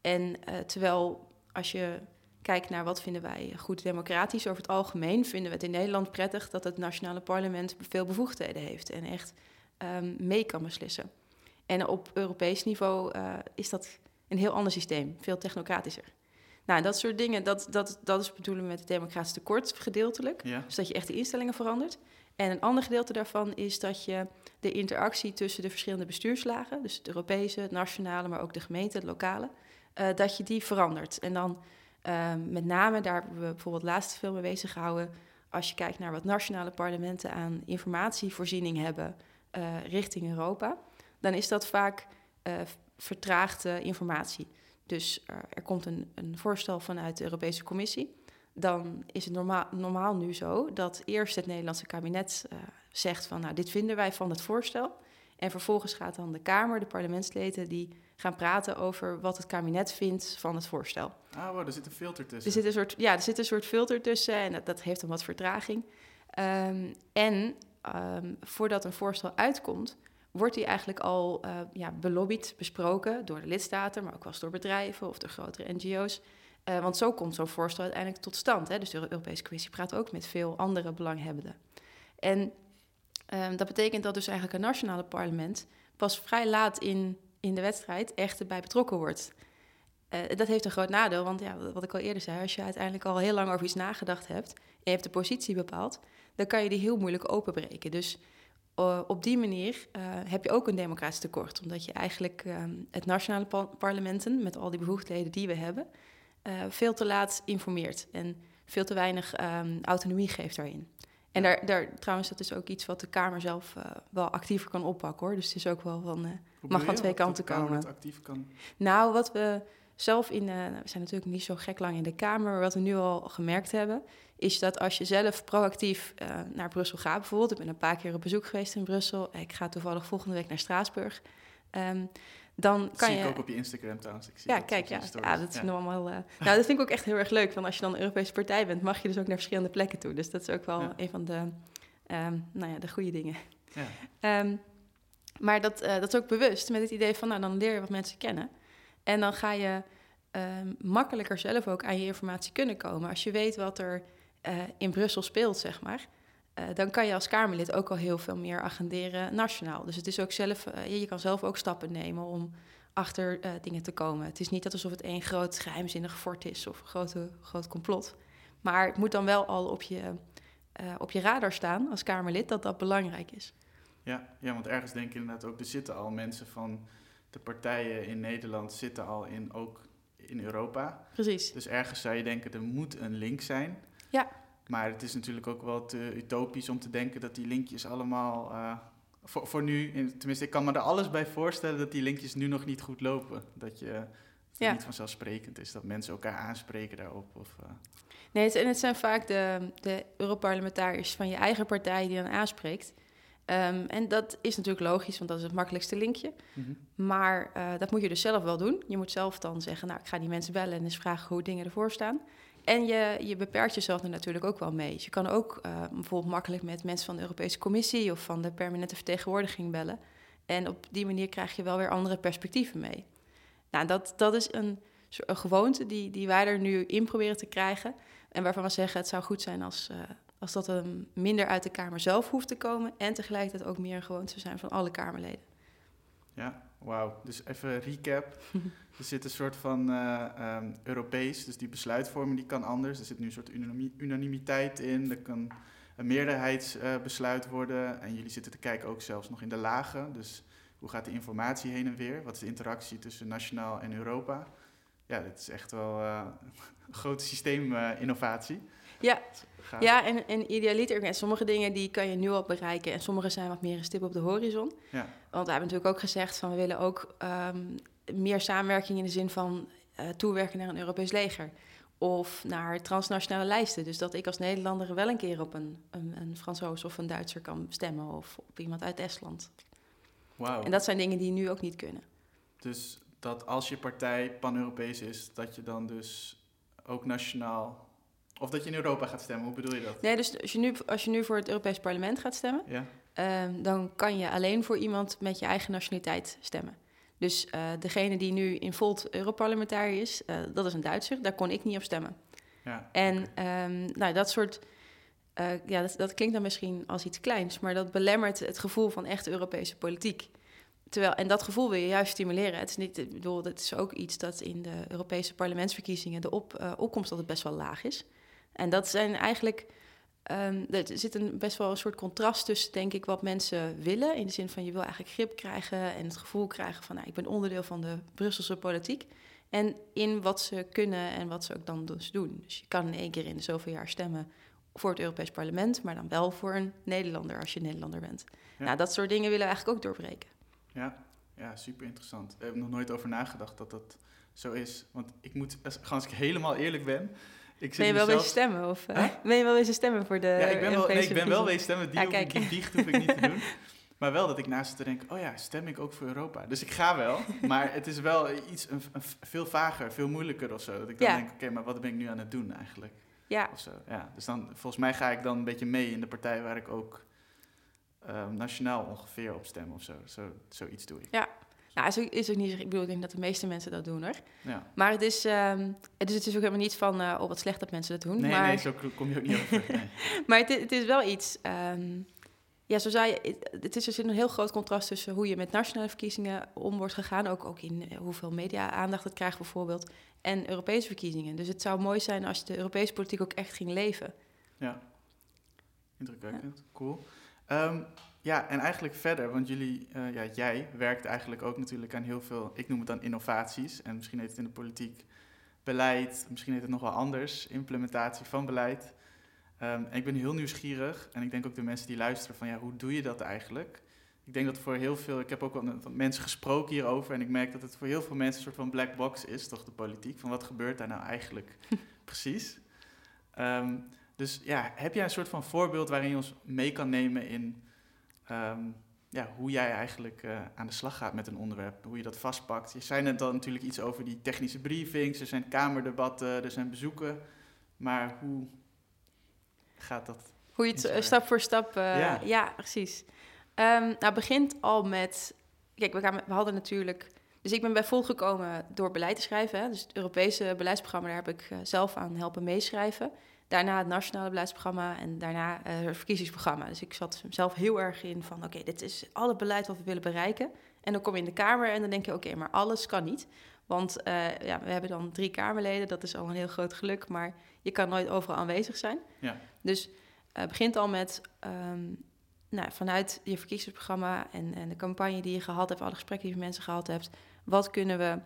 En uh, terwijl als je kijkt naar wat vinden wij goed democratisch over het algemeen, vinden we het in Nederland prettig dat het nationale parlement veel bevoegdheden heeft en echt um, mee kan beslissen. En op Europees niveau uh, is dat een heel ander systeem, veel technocratischer. Nou, dat soort dingen, dat, dat, dat is bedoelen met het democratisch tekort gedeeltelijk. Ja. Dus dat je echt de instellingen verandert. En een ander gedeelte daarvan is dat je de interactie tussen de verschillende bestuurslagen, dus het Europese, het nationale, maar ook de gemeente, het lokale, uh, dat je die verandert. En dan uh, met name, daar hebben we bijvoorbeeld laatst veel mee bezig gehouden, als je kijkt naar wat nationale parlementen aan informatievoorziening hebben uh, richting Europa, dan is dat vaak vertraagde informatie. Dus er, er komt een, een, voorstel vanuit de Europese Commissie. Dan is het normaal, normaal nu zo dat eerst het Nederlandse kabinet uh, zegt van nou dit vinden wij van het voorstel. En vervolgens gaat dan de Kamer, de parlementsleden, die gaan praten over wat het kabinet vindt van het voorstel. Ah, wow, er zit een filter tussen. Er zit een soort, ja, er zit een soort filter tussen en dat, dat heeft dan wat vertraging. Um, en um, voordat een voorstel uitkomt, wordt die eigenlijk al uh, ja, belobbyd, besproken door de lidstaten, maar ook wel door bedrijven of door grotere NGO's. Uh, want zo komt zo'n voorstel uiteindelijk tot stand. Hè? Dus de Europese Commissie praat ook met veel andere belanghebbenden. En um, dat betekent dat dus eigenlijk een nationale parlement pas vrij laat in, in de wedstrijd echt erbij betrokken wordt. Uh, dat heeft een groot nadeel, want ja, wat ik al eerder zei, als je uiteindelijk al heel lang over iets nagedacht hebt en je hebt de positie bepaald, dan kan je die heel moeilijk openbreken. Dus uh, op die manier uh, heb je ook een democratisch tekort. Omdat je eigenlijk um, het nationale par parlementen, met al die bevoegdheden die we hebben, uh, veel te laat informeert en veel te weinig um, autonomie geeft daarin. En daar, daar, trouwens, dat is ook iets wat de Kamer zelf wel actiever kan oppakken hoor. Dus het is ook wel van, mag van twee kanten komen. Dat actief kan? Nou, wat we zelf in, nou, we zijn natuurlijk niet zo gek lang in de Kamer, maar wat we nu al gemerkt hebben, is dat als je zelf proactief uh, naar Brussel gaat, bijvoorbeeld, ik ben een paar keer op bezoek geweest in Brussel, ik ga toevallig volgende week naar Straatsburg, um, dan dat kan zie je... ik ook op je Instagram trouwens. Ik zie ja, kijk, ja. ja, dat is ja. allemaal... Uh... nou, dat vind ik ook echt heel erg leuk, want als je dan een Europese partij bent, mag je dus ook naar verschillende plekken toe. Dus dat is ook wel ja. een van de, um, nou ja, de goede dingen. Ja. Um, maar dat, uh, dat is ook bewust, met het idee van, nou, dan leer je wat mensen kennen. En dan ga je makkelijker zelf ook aan je informatie kunnen komen. Als je weet wat er uh, in Brussel speelt, zeg maar. Uh, dan kan je als Kamerlid ook al heel veel meer agenderen nationaal. Dus het is ook zelf, uh, je kan zelf ook stappen nemen om achter dingen te komen. Het is niet alsof het één groot geheimzinnig fort is of een grote, groot complot. Maar het moet dan wel al op je, op je radar staan als Kamerlid dat dat belangrijk is. Ja, ja, want ergens denk ik inderdaad ook, er zitten al mensen van de partijen in Nederland zitten al in ook in Europa. Precies. Dus ergens zou je denken, er moet een link zijn. Ja. Maar het is natuurlijk ook wel te utopisch om te denken dat die linkjes allemaal... Uh, voor, voor nu, tenminste, ik kan me er alles bij voorstellen dat die linkjes nu nog niet goed lopen. Dat je ja. niet vanzelfsprekend is, dat mensen elkaar aanspreken daarop. Of, uh... Nee, het, en het zijn vaak de, de Europarlementariërs van je eigen partij die dan aanspreekt. Um, en dat is natuurlijk logisch, want dat is het makkelijkste linkje. Mm -hmm. Maar uh, dat moet je dus zelf wel doen. Je moet zelf dan zeggen, nou, ik ga die mensen bellen en eens vragen hoe dingen ervoor staan. En je, je beperkt jezelf er natuurlijk ook wel mee. Dus je kan ook uh, bijvoorbeeld makkelijk met mensen van de Europese Commissie of van de permanente vertegenwoordiging bellen. En op die manier krijg je wel weer andere perspectieven mee. Nou, dat, dat is een, een gewoonte die, die wij er nu in proberen te krijgen. En waarvan we zeggen, het zou goed zijn als, uh, als dat um, minder uit de Kamer zelf hoeft te komen. En tegelijkertijd ook meer een gewoonte zijn van alle Kamerleden. Ja, wauw. Dus even recap. er zit een soort van uh, um, Europees, dus die besluitvorming die kan anders. Er zit nu een soort unanimiteit in. Er kan een meerderheidsbesluit uh, worden. En jullie zitten te kijken ook zelfs nog in de lagen. Dus hoe gaat de informatie heen en weer? Wat is de interactie tussen nationaal en Europa? Ja, dit is echt wel uh, een grote systeeminnovatie. ja, ja, en, en idealiter, en sommige dingen die kan je nu al bereiken en sommige zijn wat meer een stip op de horizon. Ja. Want we hebben natuurlijk ook gezegd van we willen ook um, meer samenwerking in de zin van uh, toewerken naar een Europees leger. Of naar transnationale lijsten. Dus dat ik als Nederlander wel een keer op een, een, een Fransoos of een Duitser kan stemmen. Of op iemand uit Estland. Wow. En dat zijn dingen die nu ook niet kunnen. Dus dat als je partij pan-Europees is, dat je dan dus ook nationaal of dat je in Europa gaat stemmen, hoe bedoel je dat? Nee, dus als je nu, als je nu voor het Europees Parlement gaat stemmen, ja. Ehm, dan kan je alleen voor iemand met je eigen nationaliteit stemmen. Dus uh, degene die nu in Volt Europarlementariër is, uh, dat is een Duitser, daar kon ik niet op stemmen. Ja, en um, nou, dat soort, uh, ja, dat, dat, klinkt dan misschien als iets kleins, maar dat belemmert het gevoel van echte Europese politiek. Terwijl, en dat gevoel wil je juist stimuleren. Het is niet, ik bedoel, dat is ook iets dat in de Europese parlementsverkiezingen de op, opkomst altijd best wel laag is. En dat zijn eigenlijk. Um, er zit een, best wel een soort contrast tussen, denk ik, wat mensen willen. In de zin van je wil eigenlijk grip krijgen en het gevoel krijgen van nou, ik ben onderdeel van de Brusselse politiek. En in wat ze kunnen en wat ze ook dan dus doen. Dus je kan in één keer in de zoveel jaar stemmen voor het Europees Parlement, maar dan wel voor een Nederlander als je Nederlander bent. Nou, dat soort dingen willen we eigenlijk ook doorbreken. Ja, ja super interessant. Ik heb nog nooit over nagedacht dat dat zo is. Want ik moet, als ik helemaal eerlijk ben, ik ben je wel wezen stemmen? Of, Ben je wel wezen stemmen voor de Ja, ik ben wel, nee, ik ben wel wezen stemmen. Die, ah, die hoef ik niet te doen. Maar wel dat ik naast te denken, oh ja, stem ik ook voor Europa? Dus ik ga wel, maar het is wel iets een, een, veel vager, veel moeilijker of zo. Dat ik dan denk, oké, maar wat ben ik nu aan het doen eigenlijk? Ja. Of zo. ja. Dus dan, volgens mij ga ik dan een beetje mee in de partij waar ik ook um, nationaal ongeveer op stem of zo. zo. Zoiets doe ik. Ja, nou, is ook, is ook niet, ik bedoel, ik denk dat de meeste mensen dat doen hoor. Ja. Maar het is, um, het, is, het is ook helemaal niet van, uh, oh wat slecht dat mensen dat doen. Nee, maar... nee, zo kom je ook niet over. Nee. maar het, het, is wel iets, um, ja, zo zei je, het is, er zit een heel groot contrast tussen hoe je met nationale verkiezingen om wordt gegaan, ook, ook in uh, hoeveel media-aandacht het krijgt bijvoorbeeld, en Europese verkiezingen. Dus het zou mooi zijn als de Europese politiek ook echt ging leven. Ja, indrukwekkend, ja. cool. Um, ja, en eigenlijk verder, want jullie, uh, ja, jij werkt eigenlijk ook natuurlijk aan heel veel, ik noem het dan innovaties, en misschien heet het in de politiek beleid, misschien heet het nog wel anders, implementatie van beleid. Um, en ik ben heel nieuwsgierig, en ik denk ook de mensen die luisteren van, ja, hoe doe je dat eigenlijk? Ik denk dat voor heel veel, ik heb ook wel met mensen gesproken hierover, en ik merk dat het voor heel veel mensen een soort van black box is, toch, de politiek, van wat gebeurt daar nou eigenlijk precies? Um, dus ja, heb jij een soort van voorbeeld waarin je ons mee kan nemen in um, ja, hoe jij eigenlijk uh, aan de slag gaat met een onderwerp, hoe je dat vastpakt. Je zei net al natuurlijk iets over die technische briefings, er zijn kamerdebatten, er zijn bezoeken, maar hoe gaat dat? Hoe je het uh, stap voor stap, uh, ja. ja. precies. Um, nou, het begint al met, kijk, we, gaan, we hadden natuurlijk, dus ik ben bij Vol gekomen door beleid te schrijven, hè, dus het Europese beleidsprogramma, daar heb ik zelf aan helpen meeschrijven. Daarna het nationale beleidsprogramma en daarna uh, het verkiezingsprogramma. Dus ik zat zelf heel erg in van oké, dit is al het beleid wat we willen bereiken. En dan kom je in de Kamer en dan denk je oké, maar alles kan niet. Want uh, ja, we hebben dan drie Kamerleden, dat is al een heel groot geluk, maar je kan nooit overal aanwezig zijn. Ja. Dus het uh, begint al met um, nou, vanuit je verkiezingsprogramma en, en, de campagne die je gehad hebt, alle gesprekken die je met mensen gehad hebt, wat kunnen we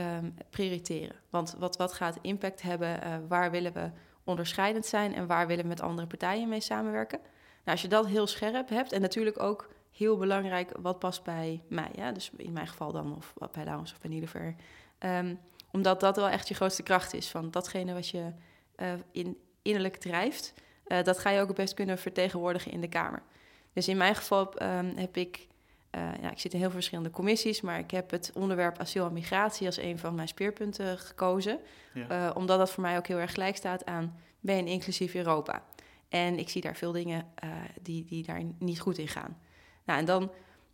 um, prioriteren? Want wat, wat gaat impact hebben? Waar willen we onderscheidend zijn en waar willen we met andere partijen mee samenwerken. Nou, als je dat heel scherp hebt en natuurlijk ook heel belangrijk wat past bij mij, ja? dus in mijn geval dan of bij Laurens of bij Niederver. Um, omdat dat wel echt je grootste kracht is van datgene wat je uh, in, innerlijk drijft, uh, dat ga je ook het best kunnen vertegenwoordigen in de Kamer. Dus in mijn geval um, heb ik uh, ja, ik zit in heel veel verschillende commissies, maar ik heb het onderwerp asiel en migratie als een van mijn speerpunten gekozen. Ja. Uh, omdat dat voor mij ook heel erg gelijk staat aan ben een inclusief Europa. En ik zie daar veel dingen uh, die, die daar niet goed in gaan. Nou, en dan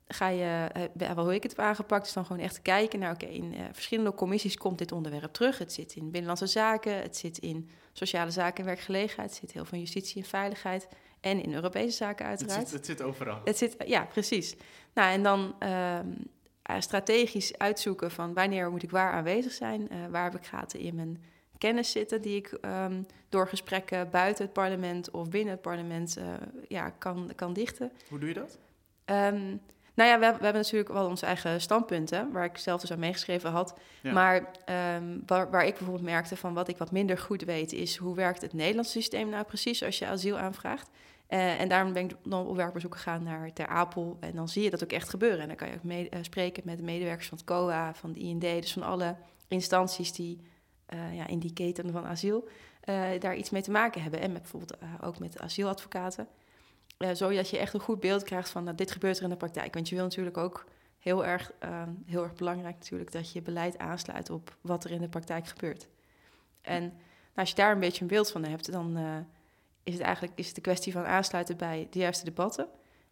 ga je, hoe ik het heb aangepakt, is dan gewoon echt kijken naar, oké, in verschillende commissies komt dit onderwerp terug. Het zit in Binnenlandse Zaken, het zit in Sociale Zaken en Werkgelegenheid, het zit heel veel in Justitie en Veiligheid. En in Europese zaken uiteraard. Het zit, het zit overal. Het zit, ja, precies. Nou, en dan, um, eh, strategisch uitzoeken van wanneer moet ik waar aanwezig zijn, uh, waar heb ik gaten in mijn kennis zitten die ik ehm, door gesprekken buiten het parlement of binnen het parlement ja, kan, kan dichten. Hoe doe je dat? Um, nou ja, we, we, hebben natuurlijk wel onze eigen standpunten, waar ik zelf dus aan meegeschreven had. Maar um, waar, waar, ik bijvoorbeeld merkte van wat ik wat minder goed weet, is hoe werkt het Nederlandse systeem nou precies als je asiel aanvraagt. Uh, en daarom ben ik dan op werkbezoek gegaan naar Ter Apel. En dan zie je dat ook echt gebeuren. En dan kan je ook mee, uh, spreken met de medewerkers van het COA, van de IND, dus van alle instanties die uh, ja, in die keten van asiel daar iets mee te maken hebben. En met bijvoorbeeld ook met asieladvocaten. Zodat je echt een goed beeld krijgt van nou, dit gebeurt er in de praktijk. Want je wil natuurlijk ook heel erg, uh, heel erg belangrijk natuurlijk dat je beleid aansluit op wat er in de praktijk gebeurt. En nou, als je daar een beetje een beeld van hebt, dan is het eigenlijk is het de kwestie van aansluiten bij de juiste debatten.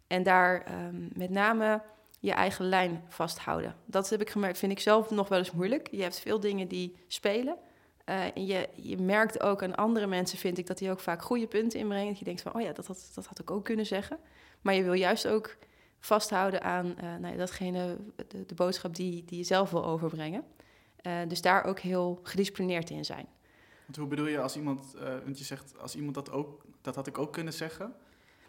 En daar um, met name je eigen lijn vasthouden. Dat heb ik gemerkt, vind ik zelf nog wel eens moeilijk. Je hebt veel dingen die spelen. Uh, en je, je merkt ook aan andere mensen, vind ik, dat die ook vaak goede punten inbrengen. Dat je denkt van, oh ja, dat, dat, dat had ik ook kunnen zeggen. Maar je wil juist ook vasthouden aan uh, nou ja, datgene, de, de, boodschap die, die je zelf wil overbrengen. Uh, dus daar ook heel gedisciplineerd in zijn. Want hoe bedoel je als iemand, want je zegt als iemand dat ook, dat had ik ook kunnen zeggen?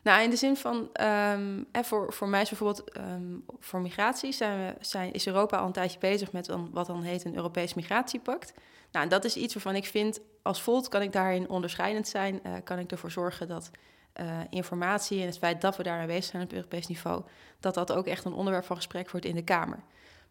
Nou, in de zin van, um, voor, voor mij is bijvoorbeeld um, voor migratie zijn we, zijn, is Europa al een tijdje bezig met wat dan heet een Europees migratiepact. Nou, dat is iets waarvan ik vind, als Volt kan ik daarin onderscheidend zijn. Uh, kan ik ervoor zorgen dat uh, informatie en het feit dat we daar aanwezig zijn op Europees niveau, dat dat ook echt een onderwerp van gesprek wordt in de Kamer.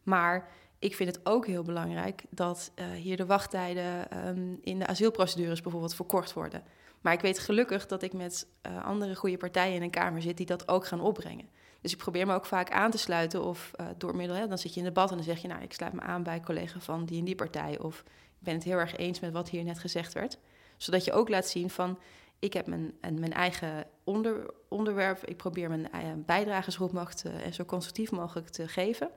Maar ik vind het ook heel belangrijk dat uh, hier de wachttijden um, in de asielprocedures bijvoorbeeld verkort worden. Maar ik weet gelukkig dat ik met uh, andere goede partijen in een Kamer zit die dat ook gaan opbrengen. Dus ik probeer me ook vaak aan te sluiten of uh, door middel, hè, dan zit je in debat en dan zeg je, nou, ik sluit me aan bij collega van die en die partij. Of ben het heel erg eens met wat hier net gezegd werd. Zodat je ook laat zien van, ik heb mijn, mijn eigen onder, onderwerp, ik probeer mijn bijdrage zo goed mogelijk en zo constructief mogelijk te geven.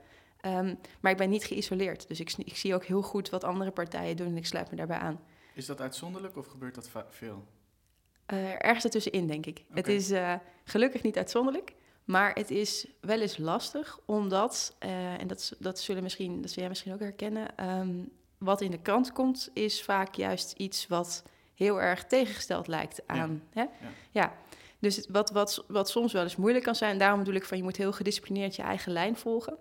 Um, maar ik ben niet geïsoleerd. Dus ik, ik, zie ook heel goed wat andere partijen doen en ik sluit me daarbij aan. Is dat uitzonderlijk of gebeurt dat veel? Uh, ergens ertussenin, denk ik. Okay. Het is uh, gelukkig niet uitzonderlijk. Maar het is wel eens lastig, omdat, uh, en dat, dat, zullen misschien, dat zul jij misschien ook herkennen, um, wat in de krant komt, is vaak juist iets wat heel erg tegengesteld lijkt aan. Ja. Hè? Ja. ja. Dus wat, wat, wat soms wel eens moeilijk kan zijn, daarom bedoel ik van je moet heel gedisciplineerd je eigen lijn volgen,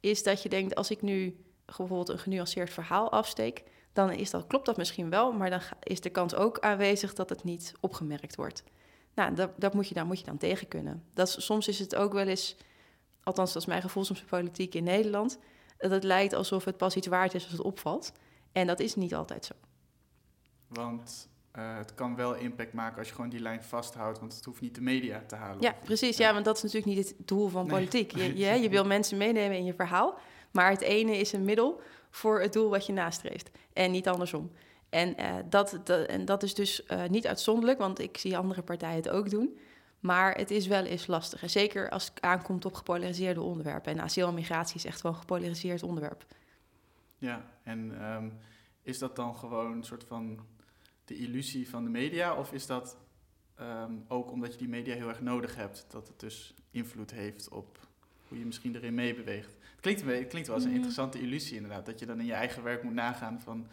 is dat je denkt, als ik nu bijvoorbeeld een genuanceerd verhaal afsteek, dan is dat, klopt dat misschien wel, maar dan is de kans ook aanwezig dat het niet opgemerkt wordt. Nou, dat, dat moet je dan, moet je dan tegen kunnen. Dat, soms is het ook wel eens, althans dat is mijn gevoel soms politiek in Nederland, dat het lijkt alsof het pas iets waard is als het opvalt. En dat is niet altijd zo. Want uh, het kan wel impact maken als je gewoon die lijn vasthoudt, want het hoeft niet de media te halen. Ja, precies. Ja, want dat is natuurlijk niet het doel van politiek. Je, je, je wil mensen meenemen in je verhaal, maar het ene is een middel voor het doel wat je nastreeft en niet andersom. En, uh, dat, dat, en dat is dus uh, niet uitzonderlijk, want ik zie andere partijen het ook doen. Maar het is wel eens lastig. En zeker als het aankomt op gepolariseerde onderwerpen. En asiel en migratie is echt wel een gepolariseerd onderwerp. Ja, en um, is dat dan gewoon een soort van de illusie van de media? Of is dat um, ook omdat je die media heel erg nodig hebt, dat het dus invloed heeft op hoe je misschien erin meebeweegt? Het klinkt, het klinkt wel als een interessante illusie inderdaad, dat je dan in je eigen werk moet nagaan van,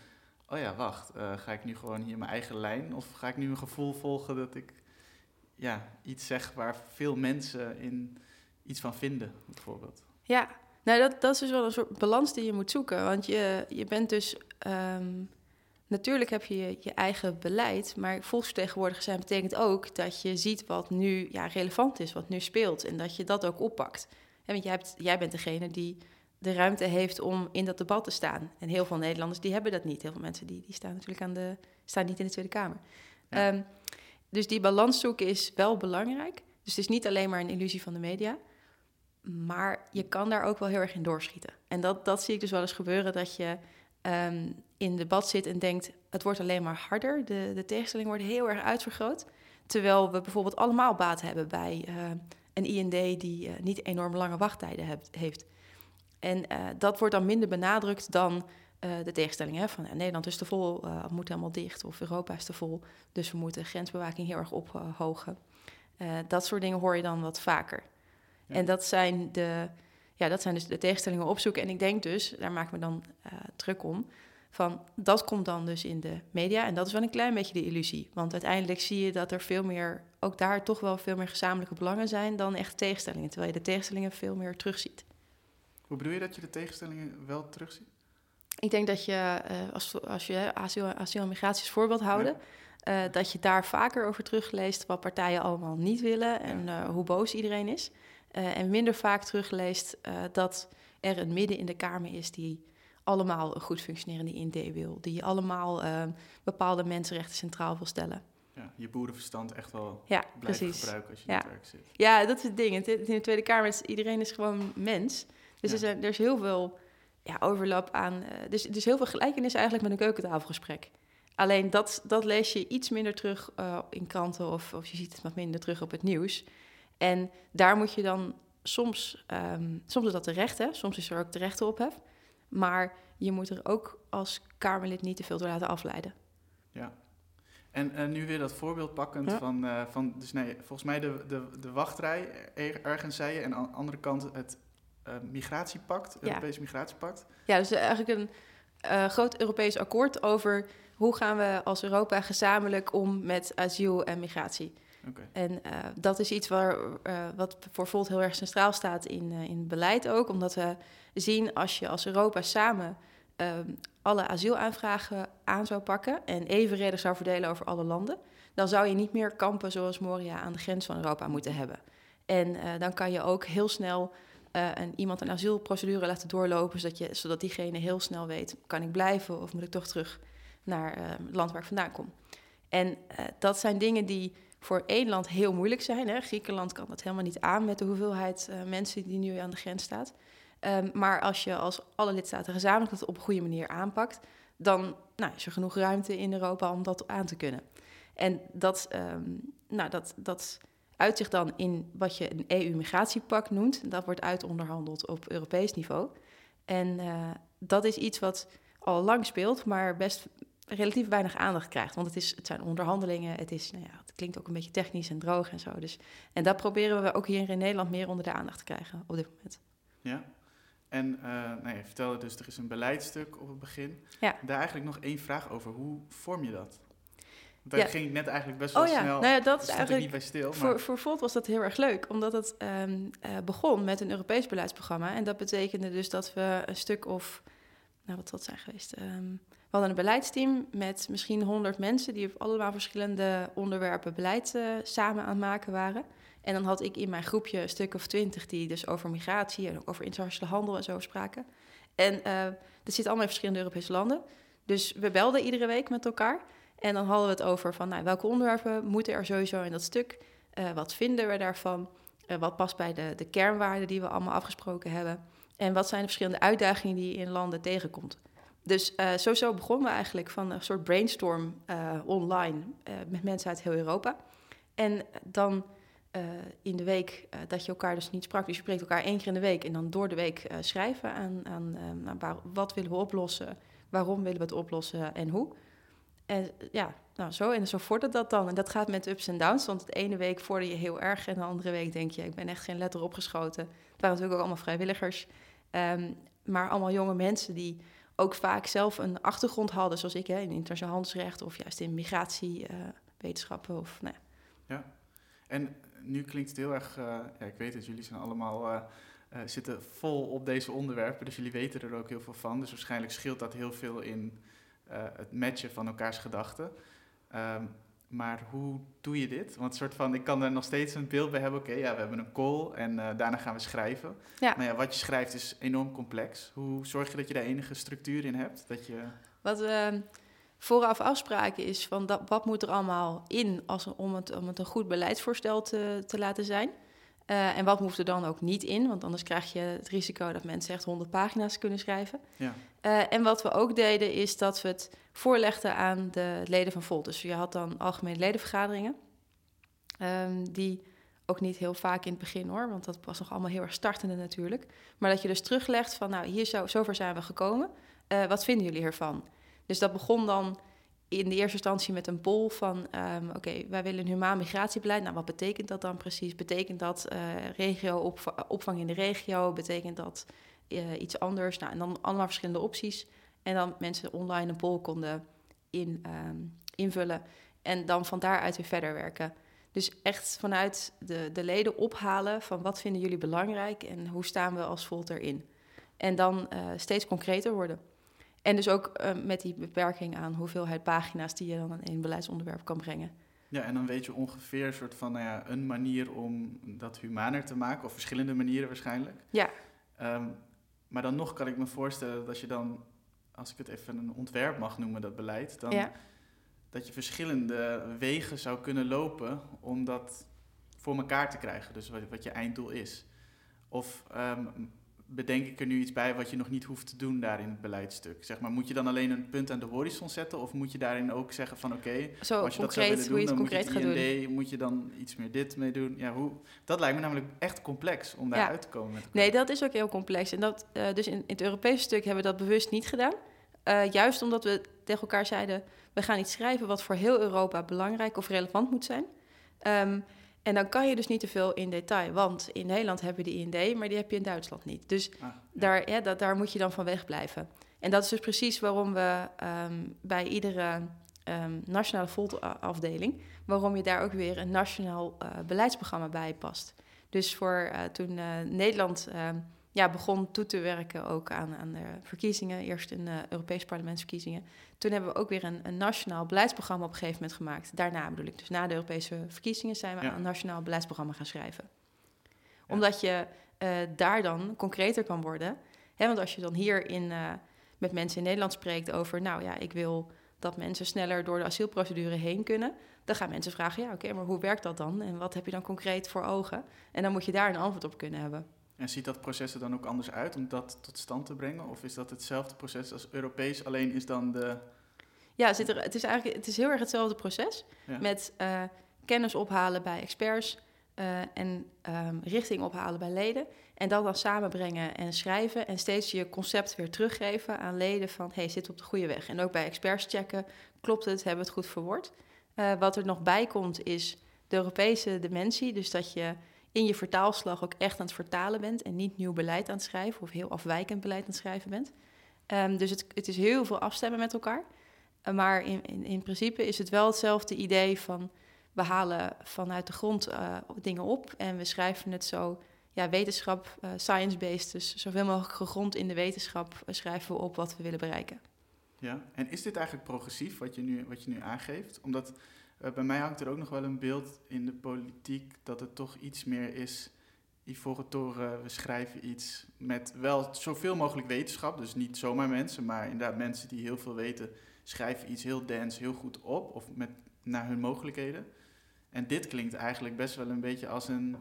oh ja, wacht, uh, ga ik nu gewoon hier mijn eigen lijn of ga ik nu een gevoel volgen dat ik ja, iets zeg waar veel mensen in iets van vinden, bijvoorbeeld? Ja, nou dat, dat is dus wel een soort balans die je moet zoeken, want je, je bent dus... Um, Natuurlijk heb je, je eigen beleid, maar volksvertegenwoordiger zijn betekent ook dat je ziet wat nu ja, relevant is, wat nu speelt en dat je dat ook oppakt. He, want jij, hebt, jij bent degene die de ruimte heeft om in dat debat te staan. En heel veel Nederlanders die hebben dat niet. Heel veel mensen die, die staan natuurlijk aan de, staan niet in de Tweede Kamer. Ja. Um, dus die balans zoeken is wel belangrijk. Dus het is niet alleen maar een illusie van de media. Maar je kan daar ook wel heel erg in doorschieten. En dat, dat zie ik dus wel eens gebeuren, dat je um, in debat zit en denkt... het wordt alleen maar harder, de, de tegenstelling wordt heel erg uitvergroot. Terwijl we bijvoorbeeld allemaal baat hebben bij uh, een IND... die uh, niet enorm lange wachttijden heb, heeft. En uh, dat wordt dan minder benadrukt dan de tegenstelling. Hè, van Nederland is te vol, moet helemaal dicht. Of Europa is te vol, dus we moeten grensbewaking heel erg ophogen. dat soort dingen hoor je dan wat vaker. Ja. En dat zijn de ja, dat zijn dus de tegenstellingen opzoeken. En ik denk dus, daar maak ik me dan druk om, van dat komt dan dus in de media. En dat is wel een klein beetje de illusie. Want uiteindelijk zie je dat er veel meer, ook daar toch wel veel meer gezamenlijke belangen zijn dan echt tegenstellingen. Terwijl je de tegenstellingen veel meer terugziet. Hoe bedoel je dat je de tegenstellingen wel terugziet? Ik denk dat je, uh, als, als je asiel, asiel en migratie als voorbeeld houden, uh, dat je daar vaker over terugleest wat partijen allemaal niet willen en uh, hoe boos iedereen is. en minder vaak terugleest dat er een midden in de Kamer is die allemaal een goed functionerende IND wil, die allemaal bepaalde mensenrechten centraal wil stellen. Ja, je boerenverstand echt wel ja, gebruiken als je ja. in het werk zit. Ja, dat is het ding. In de Tweede Kamer is iedereen is gewoon mens. Dus er, zijn, er is heel veel ja, overlap aan. Uh, dus, dus heel veel gelijkenis eigenlijk met een keukentafelgesprek. Alleen dat, dat lees je iets minder terug uh, in kranten of, of je ziet het wat minder terug op het nieuws. En daar moet je dan soms, um, soms is dat terecht, hè? soms is er ook terecht ophef. Maar je moet er ook als Kamerlid niet te veel door laten afleiden. Ja. En uh, nu weer dat voorbeeld pakkend ja. van, uh, van, dus nee, volgens mij de, de, de wachtrij ergens zei je, en aan de andere kant het uh, migratiepact, ja. Europees migratiepact. Ja, dus eigenlijk een uh, groot Europees akkoord over hoe gaan we als Europa gezamenlijk om met asiel en migratie. En uh, dat is iets waar, wat voor Volt heel erg centraal staat in, in het beleid ook, omdat we zien als je als Europa samen um, alle asielaanvragen aan zou pakken en evenredig zou verdelen over alle landen, dan zou je niet meer kampen zoals Moria aan de grens van Europa moeten hebben. En dan kan je ook heel snel uh, een, iemand een asielprocedure laten doorlopen, zodat, je, zodat diegene heel snel weet: kan ik blijven of moet ik toch terug naar uh, het land waar ik vandaan kom? En uh, dat zijn dingen die voor één land heel moeilijk zijn. Hè? Griekenland kan dat helemaal niet aan met de hoeveelheid mensen die nu aan de grens staat. Um, maar als je als alle lidstaten gezamenlijk dat op een goede manier aanpakt, dan nou, is er genoeg ruimte in Europa om dat aan te kunnen. En dat, um, nou, dat, dat uitzicht dan in wat je een EU-migratiepak noemt. Dat wordt uitonderhandeld op Europees niveau. En uh, dat is iets wat al lang speelt, maar best relatief weinig aandacht krijgt. Want het, is, het zijn onderhandelingen, het, is, nou ja, het klinkt ook een beetje technisch en droog en zo. Dus, en dat proberen we ook hier in Nederland meer onder de aandacht te krijgen op dit moment. Ja, en uh, nou, je vertelde dus, er is een beleidstuk op het begin. Ja. Daar eigenlijk nog één vraag over. Hoe vorm je dat? Daar ja. ging ik net eigenlijk best wel oh, ja. snel. Nou ja, dat is eigenlijk niet bij stil. Maar... Voor, voor Volt was dat heel erg leuk, omdat het um, uh, begon met een Europees beleidsprogramma. En dat betekende dus dat we een stuk of, nou wat het zijn geweest? Um, hadden een beleidsteam met misschien honderd mensen die op allemaal verschillende onderwerpen beleid uh, samen aan het maken waren. En dan had ik in mijn groepje een stuk of twintig die dus over migratie en ook over internationale handel en zo spraken. En uh, dat zit allemaal in verschillende Europese landen. Dus we belden iedere week met elkaar. En dan hadden we het over van nou, welke onderwerpen moeten er sowieso in dat stuk. Uh, wat vinden we daarvan? Wat past bij de, de kernwaarden die we allemaal afgesproken hebben? En wat zijn de verschillende uitdagingen die je in landen tegenkomt? Dus uh, sowieso begonnen we eigenlijk van een soort brainstorm online met mensen uit heel Europa. En dan in de week dat je elkaar dus niet sprak, dus je spreekt elkaar één keer in de week en dan door de week schrijven aan, aan nou, wat willen we oplossen, waarom willen we het oplossen en hoe. En ja, nou zo en zo vordert dat dan. En dat gaat met ups en downs, want de ene week vorder je heel erg... en de andere week denk je, ik ben echt geen letter opgeschoten. Het waren natuurlijk ook allemaal vrijwilligers. Um, maar allemaal jonge mensen die ook vaak zelf een achtergrond hadden... zoals ik, hè, in internationaal handelsrecht of juist in migratiewetenschappen. Of, nou ja. ja, en nu klinkt het heel erg... Uh, ja, ik weet het, jullie zijn allemaal... Uh, uh, zitten vol op deze onderwerpen, dus jullie weten er ook heel veel van. Dus waarschijnlijk scheelt dat heel veel in het matchen van elkaars gedachten. Um, maar hoe doe je dit? Want soort van, ik kan er nog steeds een beeld bij hebben. Oké, okay, ja, we hebben een call en uh, daarna gaan we schrijven. Ja. Maar ja, wat je schrijft is enorm complex. Hoe zorg je dat je daar enige structuur in hebt? Dat je... Wat we uh, vooraf afspraken is van dat, wat moet er allemaal in als, om, het, om het een goed beleidsvoorstel te, te laten zijn. Uh, en wat moet er dan ook niet in? Want anders krijg je het risico dat mensen echt 100 pagina's kunnen schrijven. Ja. Uh, en wat we ook deden, is dat we het voorlegden aan de leden van Volt. Dus je had dan algemene ledenvergaderingen. Um, die ook niet heel vaak in het begin hoor, want dat was nog allemaal heel erg startende natuurlijk. Maar dat je dus teruglegt van, nou, hier zo, zover zijn we gekomen. Uh, wat vinden jullie hiervan? Dus dat begon dan in de eerste instantie met een poll van... ehm, oké, wij willen een humaan migratiebeleid. Nou, wat betekent dat dan precies? Betekent dat eh, regio opva- opvang in de regio? Betekent dat eh, iets anders? Nou, en dan allemaal verschillende opties. En dan mensen online een poll konden in, ehm, invullen. En dan van daaruit weer verder werken. Dus echt vanuit de, de leden ophalen van wat vinden jullie belangrijk en hoe staan we als Volt erin. En dan eh, steeds concreter worden. En dus ook eh, met die beperking aan hoeveelheid pagina's die je dan in een beleidsonderwerp kan brengen. Ja, en dan weet je ongeveer een soort van, nou ja, een manier om dat humaner te maken, of verschillende manieren waarschijnlijk. Ja. Ehm, maar dan nog kan ik me voorstellen dat je dan, als ik het even een ontwerp mag noemen, dat beleid, dan Ja. dat je verschillende wegen zou kunnen lopen om dat voor elkaar te krijgen. Dus wat, wat je einddoel is. Of ehm, bedenk ik er nu iets bij wat je nog niet hoeft te doen daar in het beleidstuk? Zeg maar, moet je dan alleen een punt aan de horizon zetten? Of moet je daarin ook zeggen van oké, als je dat zou concreet, willen doen, het dan concreet moet je doen. het IND, moet je dan iets meer dit mee doen? Ja, hoe, dat lijkt me namelijk echt complex om daar Ja. uit te komen met. Nee, dat is ook heel complex. En dat, eh, dus in, in het Europese stuk hebben we dat bewust niet gedaan. Eh, juist omdat we tegen elkaar zeiden... we gaan iets schrijven wat voor heel Europa belangrijk of relevant moet zijn. Ehm, en dan kan je dus niet te veel in detail. Want in Nederland hebben we de IND, maar die heb je in Duitsland niet. Dus Ah, ja. daar, ja, dat, daar moet je dan van wegblijven. En dat is dus precies waarom we ehm, bij iedere ehm, nationale Volt-afdeling... waarom je daar ook weer een nationaal eh, beleidsprogramma bij past. Dus voor eh, toen eh, Nederland ehm, ja, begon toe te werken ook aan, aan de verkiezingen... eerst in de Europese parlementsverkiezingen... toen hebben we ook weer een, een nationaal beleidsprogramma op een gegeven moment gemaakt. Daarna bedoel ik, dus na de Europese verkiezingen... zijn we Ja. een nationaal beleidsprogramma gaan schrijven. Omdat je eh, daar dan concreter kan worden... Hè, want als je dan hier in, eh, met mensen in Nederland spreekt over... nou ja, ik wil dat mensen sneller door de asielprocedure heen kunnen... dan gaan mensen vragen, ja oké, maar hoe werkt dat dan? En wat heb je dan concreet voor ogen? En dan moet je daar een antwoord op kunnen hebben. En ziet dat proces er dan ook anders uit om dat tot stand te brengen? Of is dat hetzelfde proces als Europees, alleen is dan de... Ja, zit er, het is eigenlijk het is heel erg hetzelfde proces... Ja. met eh, kennis ophalen bij experts... eh, en ehm, richting ophalen bij leden. En dat dan samenbrengen en schrijven. En steeds je concept weer teruggeven aan leden van... hey, zit op de goede weg? En ook bij experts checken, klopt het, hebben we het goed verwoord? Eh, wat er nog bij komt is de Europese dimensie. Dus dat je in je vertaalslag ook echt aan het vertalen bent... en niet nieuw beleid aan het schrijven of heel afwijkend beleid aan het schrijven bent. Ehm, dus het, het is heel veel afstemmen met elkaar. Maar in, in, in principe is het wel hetzelfde idee van... we halen vanuit de grond uh, dingen op en we schrijven het zo... ja, wetenschap, uh, science-based, dus zoveel mogelijk gegrond in de wetenschap... Uh, schrijven we op wat we willen bereiken. Ja, en is dit eigenlijk progressief wat je nu, wat je nu aangeeft? Omdat bij mij hangt er ook nog wel een beeld in de politiek... dat het toch iets meer is... Ivoren Toren, we schrijven iets met wel zoveel mogelijk wetenschap. Dus niet zomaar mensen, maar inderdaad mensen die heel veel weten... schrijven iets heel dense, heel goed op of met, naar hun mogelijkheden. En dit klinkt eigenlijk best wel een beetje als een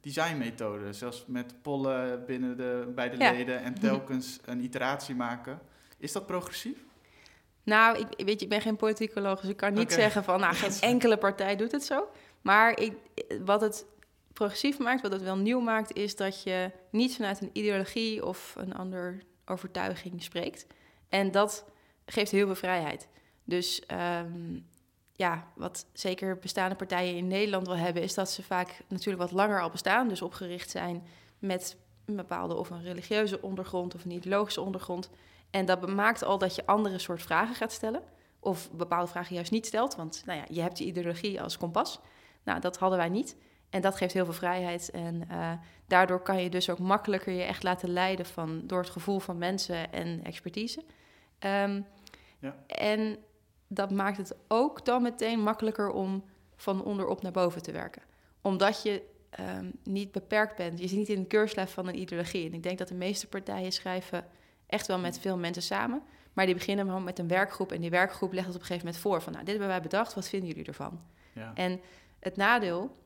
designmethode. Zelfs met pollen binnen de, bij de Ja. leden en telkens een iteratie maken. Is dat progressief? Nou, ik, weet je, ik ben geen politicoloog, dus ik kan niet zeggen van... nou, geen enkele partij doet het zo. Maar ik, wat het progressief maakt, wat het wel nieuw maakt... is dat je niet vanuit een ideologie of een andere overtuiging spreekt. En dat geeft heel veel vrijheid. Dus um, ja, wat zeker bestaande partijen in Nederland wel hebben... is dat ze vaak natuurlijk wat langer al bestaan. Dus opgericht zijn met een bepaalde of een religieuze ondergrond... of een ideologische ondergrond... En dat maakt al dat je andere soort vragen gaat stellen. Of bepaalde vragen juist niet stelt. Want nou ja, je hebt je ideologie als kompas. Nou, dat hadden wij niet. En dat geeft heel veel vrijheid. En uh, daardoor kan je dus ook makkelijker je echt laten leiden van, door het gevoel van mensen en expertise. Um, ja. En dat maakt het ook dan meteen makkelijker om van onderop naar boven te werken. Omdat je um, niet beperkt bent. Je zit niet in een keurslijf van een ideologie. En ik denk dat de meeste partijen schrijven echt wel met veel mensen samen. Maar die beginnen gewoon met een werkgroep. En die werkgroep legt het op een gegeven moment voor. Van, nou, dit hebben wij bedacht. Wat vinden jullie ervan? Ja. En het nadeel,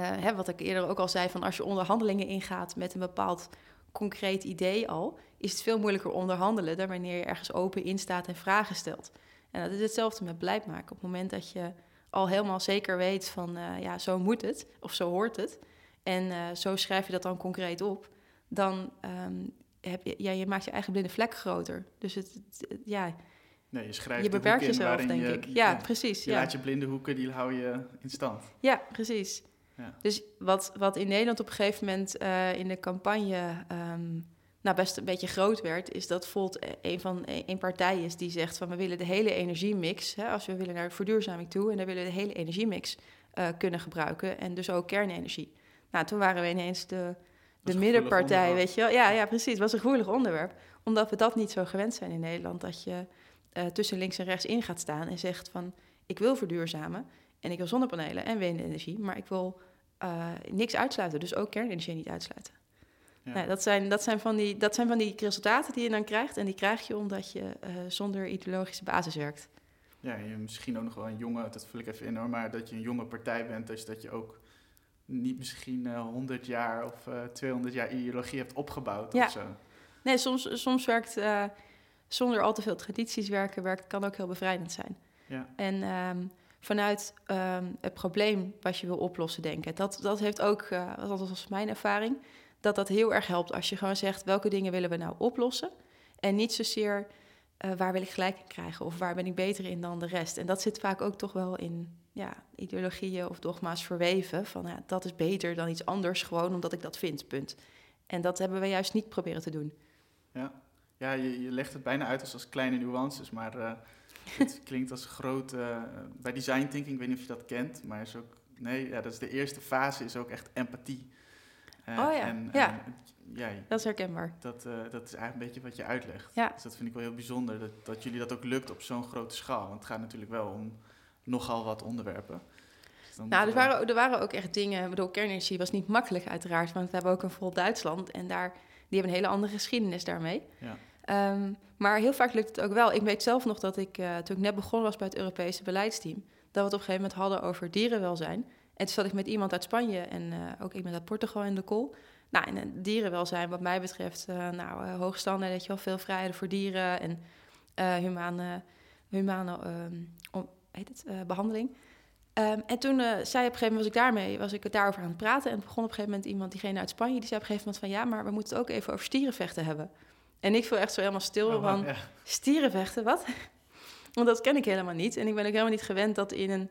uh, hè, wat ik eerder ook al zei... van als je onderhandelingen ingaat met een bepaald concreet idee al... is het veel moeilijker onderhandelen... dan wanneer je ergens open in staat en vragen stelt. En dat is hetzelfde met beleid maken. Op het moment dat je al helemaal zeker weet van... Uh, ja, zo moet het of zo hoort het... en uh, zo schrijf je dat dan concreet op... dan um, heb je, ja, je maakt je eigen blinde vlek groter. Dus het, het, ja, Nee, je schrijft je beperkt jezelf, waarin denk je, ik. Ja, precies. Je ja. laat je blinde hoeken, die hou je in stand. Ja, precies. Ja. Dus wat, wat in Nederland op een gegeven moment eh, in de campagne ehm, nou best een beetje groot werd, is dat Volt een van een partij is die zegt van we willen de hele energiemix, hè, als we willen naar verduurzaming toe, en dan willen we de hele energiemix eh, kunnen gebruiken en dus ook kernenergie. Nou, toen waren we ineens de, de middenpartij, onderwerp. weet je wel. Ja, ja, precies. Het was een gevoelig onderwerp, omdat we dat niet zo gewend zijn in Nederland, dat je eh, tussen links en rechts in gaat staan en zegt van ik wil verduurzamen en ik wil zonnepanelen en windenergie, maar ik wil eh, niks uitsluiten, dus ook kernenergie niet uitsluiten. Ja. Nou, dat, zijn, dat, zijn van die, dat zijn van die resultaten die je dan krijgt. En die krijg je omdat je eh, zonder ideologische basis werkt. Ja, je misschien ook nog wel een jonge, dat vul ik even in hoor, maar dat je een jonge partij bent, dus dat je ook niet misschien eh 100 jaar of eh 200 jaar ideologie hebt opgebouwd Ja. of zo. Nee, soms, soms werkt zonder al te veel tradities werken, werkt, kan ook heel bevrijdend zijn. Ja. En ehm, vanuit ehm, het probleem wat je wil oplossen denken. Dat, dat heeft ook, dat was mijn ervaring, dat dat heel erg helpt als je gewoon zegt welke dingen willen we nou oplossen. En niet zozeer eh, waar wil ik gelijk in krijgen of waar ben ik beter in dan de rest. En dat zit vaak ook toch wel in ja, ideologieën of dogma's verweven. Van ja, dat is beter dan iets anders, gewoon omdat ik dat vind, punt. En dat hebben we juist niet proberen te doen. Ja, ja je, je legt het bijna uit als, als kleine nuances, maar eh, het klinkt als groot... eh, bij design thinking, ik weet niet of je dat kent, maar is ook... Nee, ja, dat is de eerste fase, is ook echt empathie. Eh, Oh ja, en, ja. Dat is herkenbaar. dat, eh, dat is eigenlijk een beetje wat je uitlegt. Ja. Dus dat vind ik wel heel bijzonder, dat, dat jullie dat ook lukt op zo'n grote schaal. Want het gaat natuurlijk wel om nogal wat onderwerpen. Dus Nou, er we- waren, er waren ook echt dingen. Ik bedoel, kernenergie was niet makkelijk, uiteraard. Want we hebben ook een vol Duitsland. En daar, die hebben een hele andere geschiedenis daarmee. Ja. Ehm, maar heel vaak lukt het ook wel. Ik weet zelf nog dat ik, eh, toen ik net begonnen was bij het Europese beleidsteam, dat we het op een gegeven moment hadden over dierenwelzijn. En toen zat ik met iemand uit Spanje en eh, ook iemand uit Portugal in de call. Nou, en eh, dierenwelzijn, wat mij betreft, eh nou, eh, hoog standaard, dat je wel veel vrijheden voor dieren en humane, humane ehm, heet het, eh, behandeling. Ehm, en toen zei op een gegeven moment, was ik daarmee, was ik het daarover aan het praten. En begon op een gegeven moment iemand, diegene uit Spanje, die zei op een gegeven moment van ja, maar we moeten het ook even over stierenvechten hebben. En ik viel echt zo helemaal stil Oh, van, ja. Stierenvechten, wat? Want dat ken ik helemaal niet. En ik ben ook helemaal niet gewend dat in een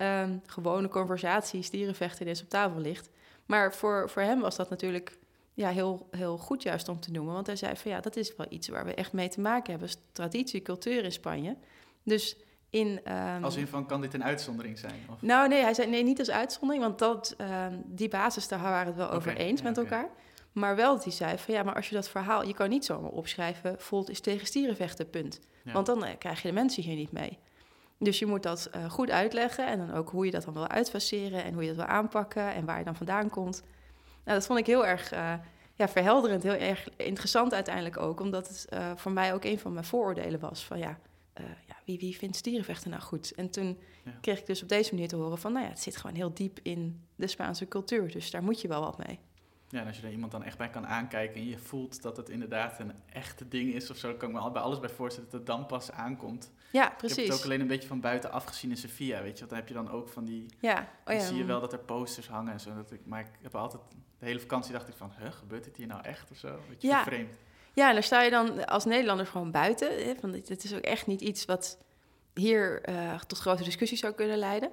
ehm, gewone conversatie stierenvechten ineens op tafel ligt. Maar voor, voor hem was dat natuurlijk ja, heel, heel goed juist om te noemen. Want hij zei van ja, dat is wel iets waar we echt mee te maken hebben. Traditie, cultuur in Spanje. Dus in... ehm, Als in van, kan dit een uitzondering zijn? Of? nou, nee, hij zei nee, niet als uitzondering, want dat, ehm, die basis, daar waren we het wel Oké, over eens ja, met elkaar. Maar wel dat hij zei van ja, maar als je dat verhaal, je kan niet zomaar opschrijven, Volt is tegen stierenvechten, punt. Ja. Want dan eh, krijg je de mensen hier niet mee. Dus je moet dat eh, goed uitleggen en dan ook hoe je dat dan wil uitfaceren en hoe je dat wil aanpakken en waar je dan vandaan komt. Nou, dat vond ik heel erg eh, ja, verhelderend, heel erg interessant uiteindelijk ook, omdat het eh, voor mij ook een van mijn vooroordelen was van ja, ja wie, wie vindt stierenvechten nou goed? En toen Ja. kreeg ik dus op deze manier te horen van, nou ja, het zit gewoon heel diep in de Spaanse cultuur, dus daar moet je wel wat mee. Ja, en als je er iemand dan echt bij kan aankijken en je voelt dat het inderdaad een echte ding is of zo, dan kan ik me bij alles bij voorstellen dat het dan pas aankomt. Ja, Ik heb het precies. ook alleen een beetje van buiten afgezien in Sevilla, weet je. Want dan heb je dan ook van die... Ja, oh dan zie je wel dat er posters hangen en zo. Dat ik, maar ik heb altijd... De hele vakantie dacht ik van, huh, gebeurt dit hier nou echt of zo? Weet je, Ja. vreemd. Ja, en daar sta je dan als Nederlander gewoon buiten. Hè, van, dit is ook echt niet iets wat hier eh, tot grote discussies zou kunnen leiden.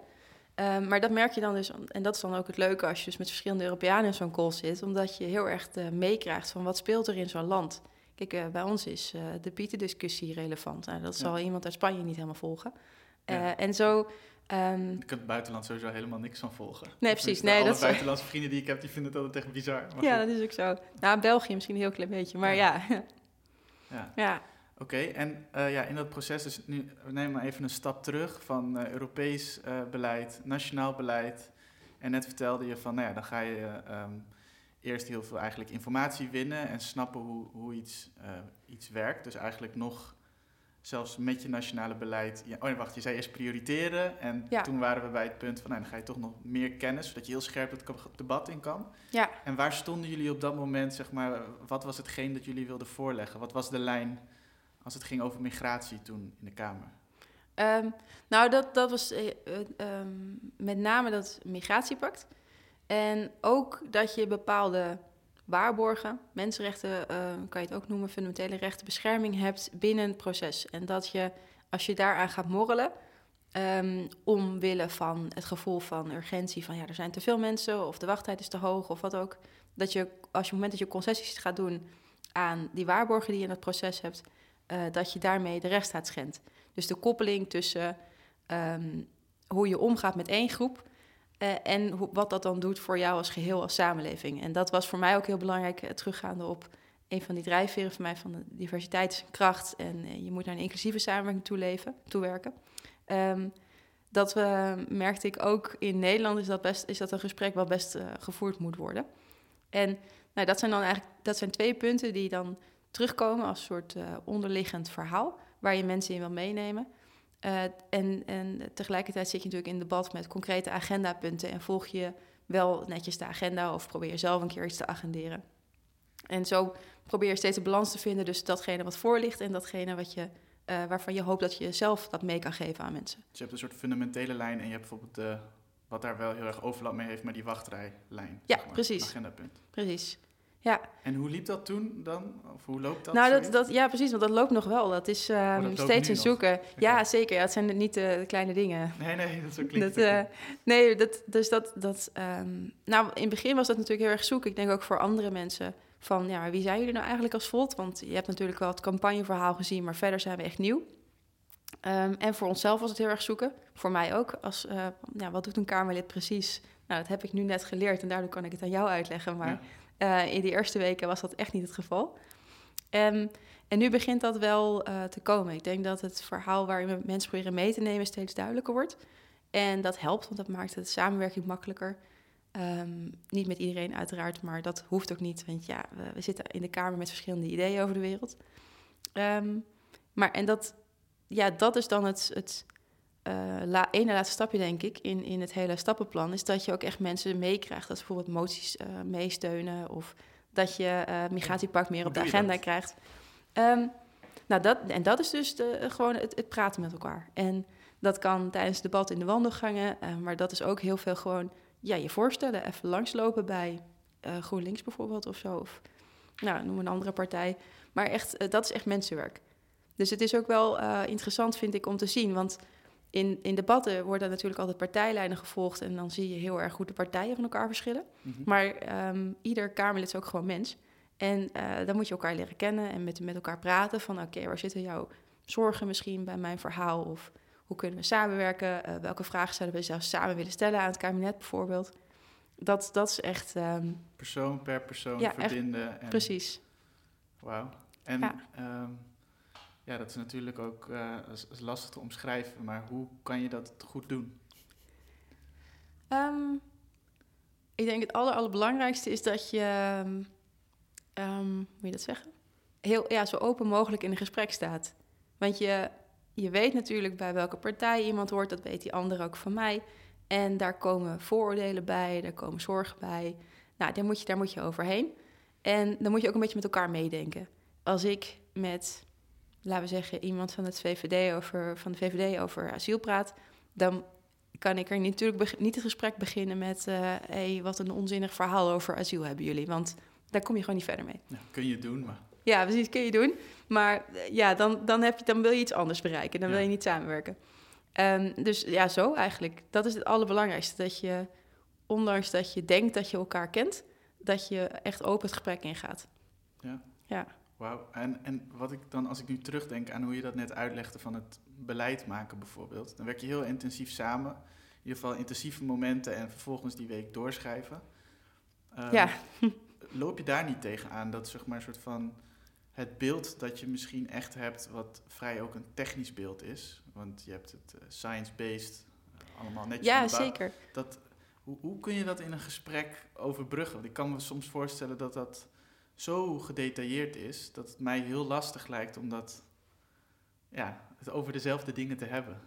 Ehm, maar dat merk je dan dus, en dat is dan ook het leuke als je dus met verschillende Europeanen in zo'n call zit, omdat je heel erg eh, meekrijgt van wat speelt er in zo'n land. Kijk, eh, bij ons is eh, de Pieten-discussie relevant. Nou, dat Ja. zal iemand uit Spanje niet helemaal volgen. Eh, Ja. En zo... ehm, Ik kan het buitenland sowieso helemaal niks van volgen. Nee, precies. Nee, alle dat is- buitenlandse vrienden die ik heb, die vinden het altijd echt bizar. Maar ja, goed. dat is ook zo. Nou, België misschien een heel klein beetje, maar ja. Ja. Ja. Oké, en eh, ja, in dat proces is nu, we nemen maar even een stap terug van eh, Europees eh, beleid, nationaal beleid. En net vertelde je van, nou ja, dan ga je ehm, eerst heel veel eigenlijk informatie winnen en snappen hoe, hoe iets, eh, iets werkt. Dus eigenlijk nog, zelfs met je nationale beleid, ja, oh nee, wacht, je zei eerst prioriteren. En Ja. toen waren we bij het punt van, nou, dan ga je toch nog meer kennis, zodat je heel scherp het debat in kan. ja. En waar stonden jullie op dat moment, zeg maar, wat was hetgeen dat jullie wilden voorleggen? Wat was de lijn als het ging over migratie toen in de Kamer? Ehm, nou, dat, dat was eh, eh, ehm, met name dat migratiepact. En ook dat je bepaalde waarborgen, mensenrechten, eh, kan je het ook noemen, fundamentele rechten, bescherming hebt binnen het proces. En dat je als je daaraan gaat morrelen, um, omwille van het gevoel van urgentie, van ja, er zijn te veel mensen of de wachttijd is te hoog of wat ook, dat je als je op het moment dat je concessies gaat doen aan die waarborgen die je in het proces hebt, uh, dat je daarmee de rechtsstaat schendt. Dus de koppeling tussen um, hoe je omgaat met één groep uh, en wat dat dan doet voor jou als geheel, als samenleving. En dat was voor mij ook heel belangrijk, uh, teruggaande op een van die drijfveren van mij van de diversiteitskracht. En uh, je moet naar een inclusieve samenwerking toeleven, toewerken. Um, dat merkte ik ook in Nederland, is dat, best, is dat een gesprek wat best gevoerd moet worden. En nou, dat zijn dan eigenlijk dat zijn twee punten die dan terugkomen als soort onderliggend verhaal, waar je mensen in wil meenemen. Uh, en, en tegelijkertijd zit je natuurlijk in debat met concrete agendapunten en volg je wel netjes de agenda of probeer je zelf een keer iets te agenderen. En zo probeer je steeds een balans te vinden, dus datgene wat voor ligt en datgene wat je, uh, waarvan je hoopt dat je zelf dat mee kan geven aan mensen. Dus je hebt een soort fundamentele lijn en je hebt bijvoorbeeld de, wat daar wel heel erg overlap mee heeft, maar die wachtrijlijn. Ja, zeg maar, precies. Agendapunt. Precies. Ja. En hoe liep dat toen dan? Of hoe loopt dat? Nou, dat, dat, ja, precies, want dat loopt nog wel. Dat is uh, oh, dat steeds een zoeken. Okay. Ja, zeker. Ja, het zijn niet de, de kleine dingen. Nee, nee, dat is ook klinkt. Dat, uh, nee, dat, dus dat... dat um, nou, in het begin was dat natuurlijk heel erg zoeken. Ik denk ook voor andere mensen van... ja, wie zijn jullie nou eigenlijk als Volt? Want je hebt natuurlijk wel het campagneverhaal gezien... maar verder zijn we echt nieuw. Um, en voor onszelf was het heel erg zoeken. Voor mij ook. Als, uh, ja, wat doet een Kamerlid precies? Nou, dat heb ik nu net geleerd en daardoor kan ik het aan jou uitleggen. Maar... Ja uh, in die eerste weken was dat echt niet het geval. Um, en nu begint dat wel uh, te komen. Ik denk dat het verhaal waarin we mensen proberen mee te nemen steeds duidelijker wordt. En dat helpt, want dat maakt het samenwerking makkelijker. Um, niet met iedereen uiteraard, maar dat hoeft ook niet. Want ja, we, zitten in de Kamer met verschillende ideeën over de wereld. Um, maar en dat, ja, dat is dan het, het la, ene laatste stapje, denk ik, in, in het hele stappenplan, is dat je ook echt mensen meekrijgt. Dat ze bijvoorbeeld moties uh, meesteunen of dat je uh, migratiepact meer op de agenda krijgt. Um, nou, dat, en dat is dus de, gewoon het, het, praten met elkaar. En dat kan tijdens het debat in de wandelgangen, maar dat is ook heel veel gewoon ja, je voorstellen. Even langslopen bij GroenLinks bijvoorbeeld of zo. Of nou, noem een andere partij. Maar echt, dat is echt mensenwerk. Dus het is ook wel interessant, vind ik, om te zien. Want in, in debatten worden natuurlijk altijd partijlijnen gevolgd en dan zie je heel erg hoe de partijen van elkaar verschillen. Mm -hmm. Maar um, ieder Kamerlid is ook gewoon mens. En uh, dan moet je elkaar leren kennen en met, met elkaar praten van oké, okay, waar zitten jouw zorgen misschien bij mijn verhaal? Of hoe kunnen we samenwerken? Uh, welke vragen zouden we zelfs samen willen stellen aan het kabinet bijvoorbeeld? Dat, dat is echt... Um, persoon per persoon ja, verbinden. En... Precies. Wauw. En ja. Um, ja, dat is natuurlijk ook uh, lastig te omschrijven, maar hoe kan je dat goed doen? Um, ik denk het aller, allerbelangrijkste is dat je, um, hoe je dat zeggen? Heel, ja, zo open mogelijk in een gesprek staat. Want je, je weet natuurlijk bij welke partij iemand hoort, dat weet die ander ook van mij. En daar komen vooroordelen bij, daar komen zorgen bij. Nou, daar moet je, daar moet je overheen. En dan moet je ook een beetje met elkaar meedenken. Als ik met laten we zeggen, iemand van, het VVD over, van de VVD over asiel praat, dan kan ik er natuurlijk niet het gesprek beginnen met... Uh, hey, wat een onzinnig verhaal over asiel hebben jullie. Want daar kom je gewoon niet verder mee. Ja, kun je doen, maar... Ja, precies, kun je doen. Maar eh, ja, dan, dan, heb je, dan wil je iets anders bereiken. Dan wil je niet samenwerken. Um, dus ja, zo eigenlijk. Dat is het allerbelangrijkste. Dat je, ondanks dat je denkt dat je elkaar kent... dat je echt open het gesprek ingaat. Ja. Ja. Wauw, en, en wat ik dan, als ik nu terugdenk aan hoe je dat net uitlegde van het beleid maken bijvoorbeeld, dan werk je heel intensief samen. In ieder geval intensieve momenten en vervolgens die week doorschrijven. Um, ja. loop je daar niet tegenaan dat zeg maar een soort van het beeld dat je misschien echt hebt, wat vrij ook een technisch beeld is, want je hebt het uh, science-based, uh, allemaal netjes. Ja, zeker. Dat, hoe, hoe kun je dat in een gesprek overbruggen? Want ik kan me soms voorstellen dat dat zo gedetailleerd is dat het mij heel lastig lijkt om dat, ja, het over dezelfde dingen te hebben.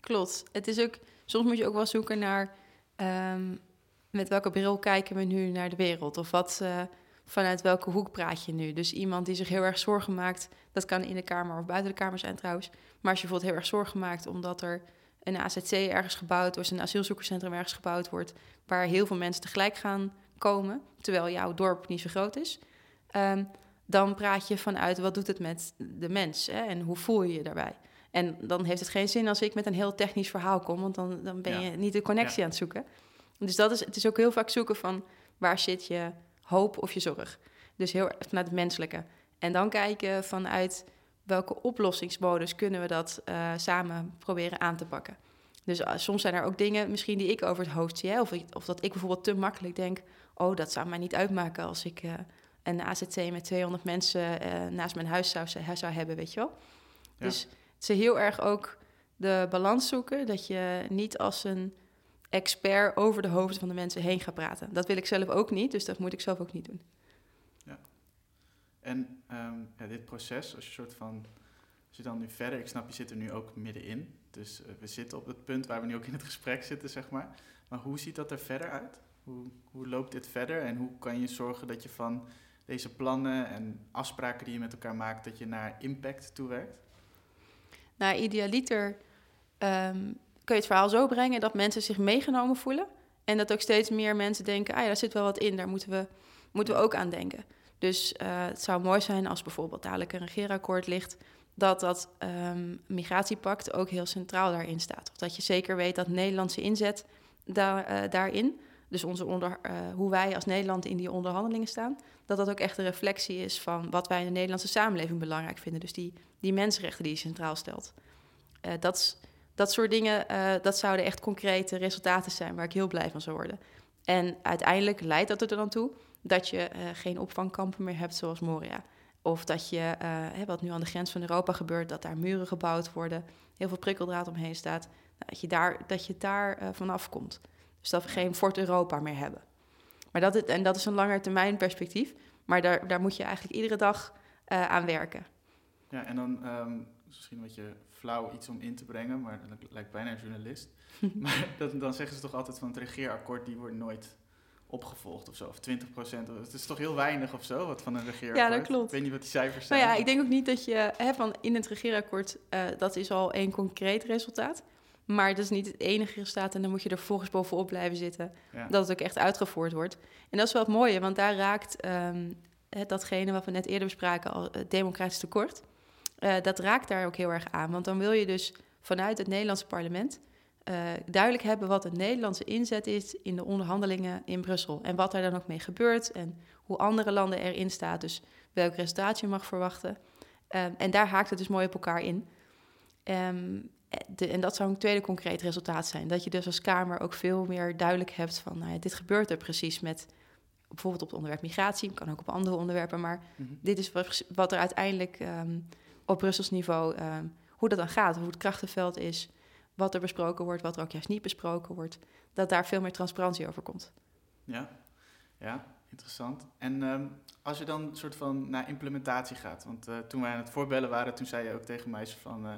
Klopt. Het is ook, soms moet je ook wel zoeken naar um, met welke bril kijken we nu naar de wereld of wat. Uh, vanuit welke hoek praat je nu? Dus iemand die zich heel erg zorgen maakt, dat kan in de Kamer of buiten de Kamer zijn trouwens. Maar als je bijvoorbeeld heel erg zorgen maakt omdat er een AZC ergens gebouwd wordt, een asielzoekerscentrum ergens gebouwd wordt, waar heel veel mensen tegelijk gaan komen, terwijl jouw dorp niet zo groot is, Um, dan praat je vanuit wat doet het met de mens hè, en hoe voel je je daarbij. En dan heeft het geen zin als ik met een heel technisch verhaal kom, want dan, dan ben Ja. je niet de connectie Ja. aan het zoeken. Dus dat is, het is ook heel vaak zoeken van waar zit je hoop of je zorg. Dus heel vanuit het menselijke. En dan kijken vanuit welke oplossingsmodus kunnen we dat eh, samen proberen aan te pakken. Dus eh, soms zijn er ook dingen misschien die ik over het hoofd zie. Hè? Of, of dat ik bijvoorbeeld te makkelijk denk... oh, dat zou mij niet uitmaken als ik eh, een AZC met 200 mensen eh, naast mijn huis zou, zou hebben, weet je wel. Ja. Dus het is heel erg ook de balans zoeken... dat je niet als een expert over de hoofden van de mensen heen gaat praten. Dat wil ik zelf ook niet, dus dat moet ik zelf ook niet doen. En ehm, ja, dit proces, als je soort van, als je dan nu verder, ik snap je zit er nu ook middenin, dus eh, we zitten op het punt waar we nu ook in het gesprek zitten, zeg maar. Maar hoe ziet dat er verder uit? Hoe, hoe loopt dit verder en hoe kan je zorgen dat je van deze plannen en afspraken die je met elkaar maakt, dat je naar impact toewerkt? Nou, idealiter ehm, kun je het verhaal zo brengen dat mensen zich meegenomen voelen. En dat ook steeds meer mensen denken, ah ja, daar zit wel wat in, daar moeten we, moeten we ook aan denken. Dus eh, het zou mooi zijn als bijvoorbeeld dadelijk een regeerakkoord ligt, dat dat ehm, migratiepact ook heel centraal daarin staat. Of dat je zeker weet dat Nederlandse inzet eh, daarin, dus onze onder, eh, hoe wij als Nederland in die onderhandelingen staan, dat dat ook echt een reflectie is van wat wij in de Nederlandse samenleving belangrijk vinden. Dus die, die mensenrechten die je centraal stelt. Eh, dat, dat soort dingen, eh, dat zouden echt concrete resultaten zijn waar ik heel blij van zou worden. En uiteindelijk leidt dat er dan toe dat je geen opvangkampen meer hebt zoals Moria. Of dat je, wat nu aan de grens van Europa gebeurt, dat daar muren gebouwd worden, heel veel prikkeldraad omheen staat, nou, dat je daar, dat je daar vanaf komt. Dus dat we geen Fort Europa meer hebben. Maar dat, is- en dat is een langer termijn perspectief, maar daar, daar moet je eigenlijk iedere dag eh, aan werken. Ja, en dan ehm, misschien een beetje flauw iets om in te brengen, maar dat lijkt bijna een journalist. maar dat, dan zeggen ze toch altijd van het regeerakkoord, die wordt nooit opgevolgd of zo. Of 20 procent. Het is toch heel weinig of zo, wat van een regeerakkoord. Ja, dat klopt. Ik weet niet wat die cijfers zijn. Nou ja, ik denk ook niet dat je hè, van in het regeerakkoord, eh, dat is al één concreet resultaat. Maar dat is niet het enige resultaat en dan moet je er volgens bovenop blijven zitten. Ja. Dat het ook echt uitgevoerd wordt. En dat is wel het mooie, want daar raakt ehm, hè, datgene wat we net eerder bespraken, al het democratisch tekort. eh, dat raakt daar ook heel erg aan. Want dan wil je dus vanuit het Nederlandse parlement eh, duidelijk hebben wat de Nederlandse inzet is in de onderhandelingen in Brussel. En wat daar dan ook mee gebeurt en hoe andere landen erin staan. Dus welk resultaat je mag verwachten. Ehm, en daar haakt het dus mooi op elkaar in. Ehm, de, en dat zou een tweede concreet resultaat zijn. Dat je dus als Kamer ook veel meer duidelijk hebt van... Nou ja, dit gebeurt er precies met bijvoorbeeld op het onderwerp migratie... kan ook op andere onderwerpen, maar Mhm. dit is wat, wat er uiteindelijk ehm, op Brussels niveau... ehm, hoe dat dan gaat, hoe het krachtenveld is... wat er besproken wordt, wat er ook juist niet besproken wordt... dat daar veel meer transparantie over komt. Ja, ja interessant. En ehm, als je dan soort van naar implementatie gaat, want eh, toen wij aan het voorbellen waren, toen zei je ook tegen mij van, eh,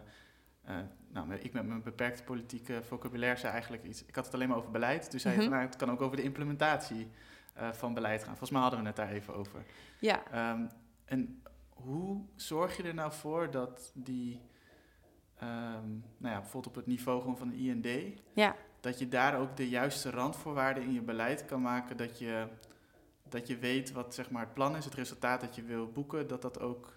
eh, nou, ik met mijn beperkte politieke vocabulaire zei eigenlijk iets, ik had het alleen maar over beleid, je Mhm. van, nou, het kan ook over de implementatie eh, van beleid gaan. Volgens mij hadden we het daar even over. Ja, Ehm, en hoe zorg je er nou voor dat die, ehm, nou ja, bijvoorbeeld op het niveau gewoon van de IND, ja. dat je daar ook de juiste randvoorwaarden in je beleid kan maken, dat je, dat je weet wat zeg maar, het plan is, het resultaat dat je wil boeken, dat dat ook...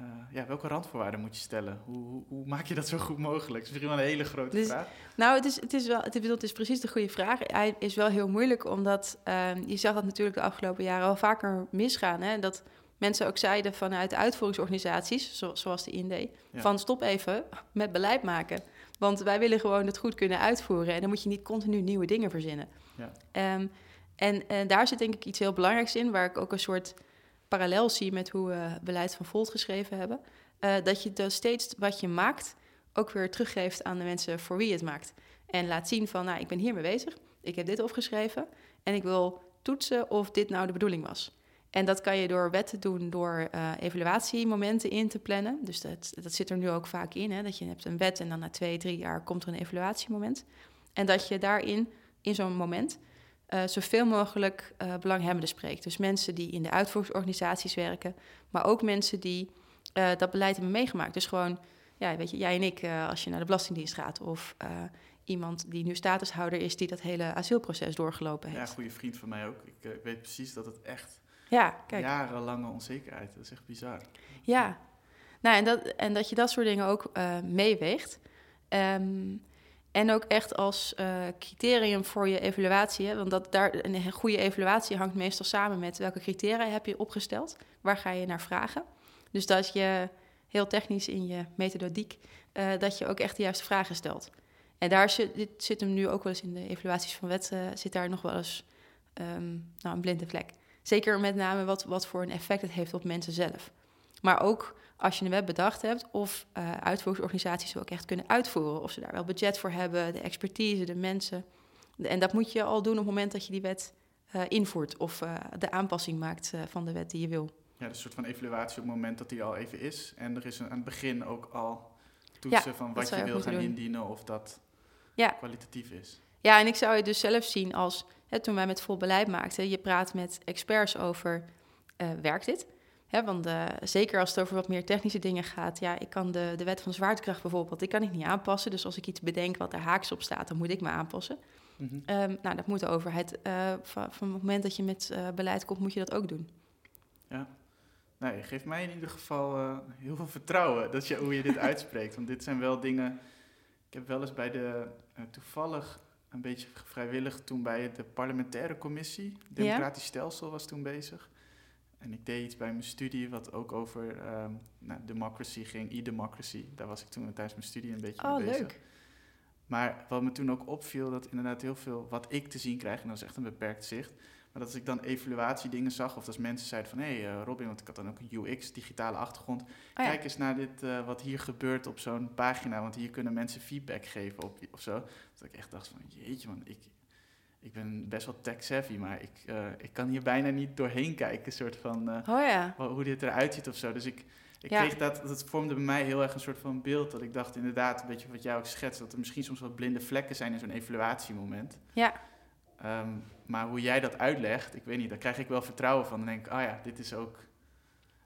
eh, ja, welke randvoorwaarden moet je stellen? Hoe, hoe, hoe maak je dat zo goed mogelijk? Dat is misschien wel een hele grote Dus- vraag. Nou, het is, het is wel, het, is- het is precies de goede vraag. Hij is wel heel moeilijk, omdat ehm, je zag dat natuurlijk de afgelopen jaren wel vaker misgaan. Hè? Dat mensen ook zeiden vanuit uitvoeringsorganisaties, zo- zoals de IND, Ja. van stop even met beleid maken. Want wij willen gewoon het goed kunnen uitvoeren. En dan moet je niet continu nieuwe dingen verzinnen. Ja. Ehm, en, en daar zit denk ik iets heel belangrijks in, waar ik ook een soort parallel zie met hoe we beleid van Volt geschreven hebben. Eh, dat je dus steeds wat je maakt ook weer teruggeeft aan de mensen voor wie je het maakt. En laat zien van, nou, ik ben hiermee bezig, ik heb dit opgeschreven en ik wil toetsen of dit nou de bedoeling was. En dat kan je door wetten doen, door eh, evaluatiemomenten in te plannen. Dus dat, dat zit er nu ook vaak in, hè, dat je hebt een wet en dan na twee, drie jaar komt er een evaluatiemoment. En dat je daarin, in zo'n moment, eh, zoveel mogelijk eh, belanghebbenden spreekt. Dus mensen die in de uitvoeringsorganisaties werken, maar ook mensen die eh, dat beleid hebben meegemaakt. Dus gewoon, ja, weet je, jij en ik, als je naar de Belastingdienst gaat, of iemand die nu statushouder is, die dat hele asielproces doorgelopen Ja, heeft. een goede vriend van mij ook. Ik weet precies dat het echt Ja, kijk. jarenlange onzekerheid. Dat is echt bizar. Ja, Nou, en dat, en dat je dat soort dingen ook uh, meeweegt. Ehm, en ook echt als uh, criterium voor je evaluatie. Want dat daar, een goede evaluatie hangt meestal samen met welke criteria heb je opgesteld. Waar ga je naar vragen? Dus dat je heel technisch in je methodiek, uh, dat je ook echt de juiste vragen stelt. En daar zit, dit zit hem nu ook wel eens in de evaluaties van wet, zit daar nog wel eens um, nou, een blinde vlek. Zeker met name wat, wat voor een effect het heeft op mensen zelf. Maar ook als je een web bedacht hebt, of uh, uitvoeringsorganisaties ook echt kunnen uitvoeren. Of ze daar wel budget voor hebben, de expertise, de mensen. En dat moet je al doen op het moment dat je die wet uh, invoert of uh, de aanpassing maakt van de wet die je wil. Ja, dus een soort van evaluatie op het moment dat die al even is. En er is een, aan het begin ook al toetsen ja, van wat je wil gaan doen. indienen of dat ja. kwalitatief is. Ja, en ik zou het dus zelf zien als, hè, toen wij met vol beleid maakten, je praat met experts over, werkt dit? Want uh, zeker als het over wat meer technische dingen gaat, ja, ik kan de, de wet van zwaartekracht bijvoorbeeld, die kan ik niet aanpassen. Dus als ik iets bedenk wat er haaks op staat, dan moet ik me aanpassen. Mm -hmm. um, nou, dat moet de overheid. Uh, van, van, het moment dat je met uh, beleid komt, moet je dat ook doen. Ja. Nou, je geeft mij in ieder geval heel veel vertrouwen dat je, hoe je dit uitspreekt. Want dit zijn wel dingen. Ik heb wel eens bij de. toevallig een beetje vrijwillig toen bij de parlementaire commissie. Democratisch ja? stelsel was toen bezig. En ik deed iets bij mijn studie wat ook over um, nou, democracy ging, e-democracy. Daar was ik toen tijdens mijn studie een beetje oh, mee bezig. leuk. Maar wat me toen ook opviel, dat inderdaad heel veel wat ik te zien krijg, en dat is echt een beperkt zicht, maar dat als ik dan evaluatiedingen zag, of als mensen zeiden van, hé hey, uh, Robin, want ik had dan ook een UX, digitale achtergrond, oh, ja. kijk eens naar dit, uh, wat hier gebeurt op zo'n pagina, want hier kunnen mensen feedback geven op, of zo. Dat ik echt dacht van, jeetje man, ik, ik ben best wel tech-savvy, maar ik, uh, ik kan hier bijna niet doorheen kijken, soort van uh, oh ja. hoe dit eruit ziet of zo. Dus ik, ik ja. kreeg dat, dat vormde bij mij heel erg een soort van beeld, dat ik dacht inderdaad, een beetje wat jij ook schetst, dat er misschien soms wat blinde vlekken zijn in zo'n evaluatiemoment. Ja. Um, maar hoe jij dat uitlegt, ik weet niet, daar krijg ik wel vertrouwen van. Dan denk ik, ah oh ja, dit is ook,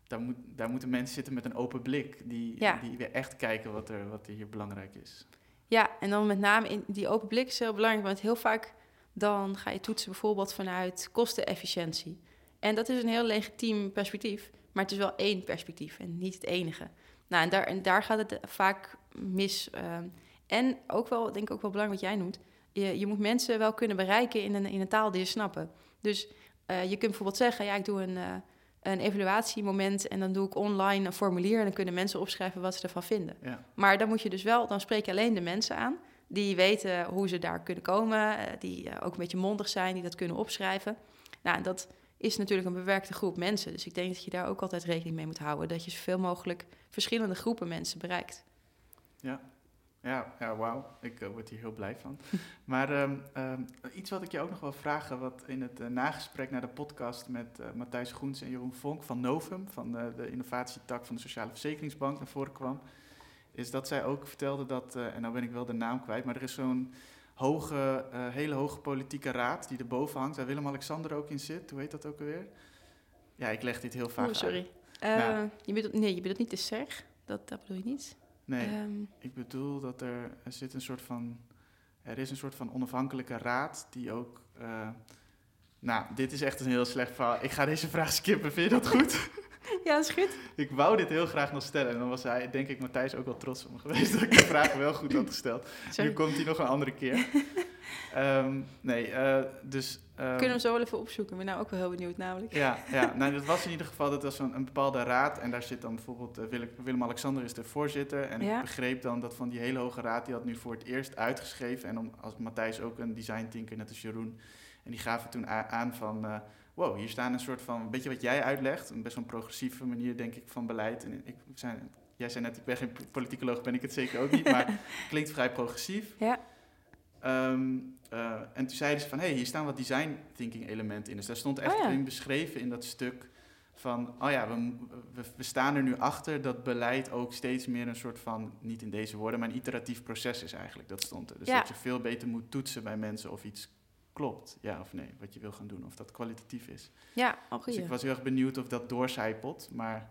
daar, moet, daar moeten mensen zitten met een open blik, die, ja. die weer echt kijken wat er, wat er hier belangrijk is. Ja, en dan met name in die open blik is heel belangrijk, want heel vaak dan ga je toetsen bijvoorbeeld vanuit kostenefficiëntie. En dat is een heel legitiem perspectief, maar het is wel één perspectief en niet het enige. Nou, en daar, en daar gaat het vaak mis. Uh, en ook wel, denk ik ook wel belangrijk wat jij noemt, je, je moet mensen wel kunnen bereiken in een, in een taal die ze snappen. Dus uh, je kunt bijvoorbeeld zeggen, ja, ik doe een, uh, een evaluatiemoment en dan doe ik online een formulier en dan kunnen mensen opschrijven wat ze ervan vinden. Ja. Maar dan moet je dus wel, dan spreek je alleen de mensen aan die weten hoe ze daar kunnen komen, uh, die uh, ook een beetje mondig zijn, die dat kunnen opschrijven. Nou, dat is natuurlijk een bewerkte groep mensen. Dus ik denk dat je daar ook altijd rekening mee moet houden. Dat je zoveel mogelijk verschillende groepen mensen bereikt. Ja, ja, ja wauw. Ik uh, word hier heel blij van. maar um, um, iets wat ik je ook nog wil vragen, wat in het nagesprek naar de podcast met Matthijs Groens en Jeroen Vonk van Novum, van de innovatietak van de Sociale Verzekeringsbank, naar voren kwam is dat zij ook vertelde dat, uh, en nou ben ik wel de naam kwijt, maar er is zo'n hoge, uh, hele hoge politieke raad die erboven hangt, waar Willem-Alexander ook in zit. Hoe heet dat ook alweer? Ja, ik leg dit heel vaak oh, sorry. Uh, nou, je bedoelt, nee, je bedoelt niet de SERG? Dat, dat bedoel je niet? Nee, um, ik bedoel dat er, er zit een soort van... Er is een soort van onafhankelijke raad die ook... nou, dit is echt een heel slecht verhaal. Ik ga deze vraag skippen. Vind je dat goed? Ja, is goed. Ik wou dit heel graag nog stellen. En dan was hij, denk ik, Matthijs ook wel trots op me geweest dat ik de vraag wel goed had gesteld. Sorry. Nu komt hij nog een andere keer. um, nee, uh, dus... Um, Kunnen we hem zo wel even opzoeken? Ik ben nou ook wel heel benieuwd namelijk. Ja, ja nou, dat was in ieder geval, dat was een, een bepaalde raad. En daar zit dan bijvoorbeeld, uh, Willem-Alexander is de voorzitter. En ja. ik begreep dan dat van die hele hoge raad, die had nu voor het eerst uitgeschreven. En om, als Matthijs ook een design thinker, net als Jeroen. En die gaven toen aan van... Uh, wow, hier staan een soort van, een beetje wat jij uitlegt, een best wel een progressieve manier, denk ik, van beleid. En ik, zijn, jij zei net, ik ben geen politicoloog, ben ik het zeker ook niet, maar klinkt vrij progressief. Ja. Um, uh, en toen zeiden ze van, hé, hey, hier staan wat design thinking elementen in. Dus daar stond echt oh, ja. in beschreven in dat stuk van, oh ja, we, we, we, staan er nu achter dat beleid ook steeds meer een soort van, niet in deze woorden, maar een iteratief proces is eigenlijk. Dat stond er. Dus ja. dat je veel beter moet toetsen bij mensen of iets klopt, ja of nee, wat je wil gaan doen, of dat kwalitatief is. Ja, ook Dus ik was heel erg benieuwd of dat doorcijpelt, maar...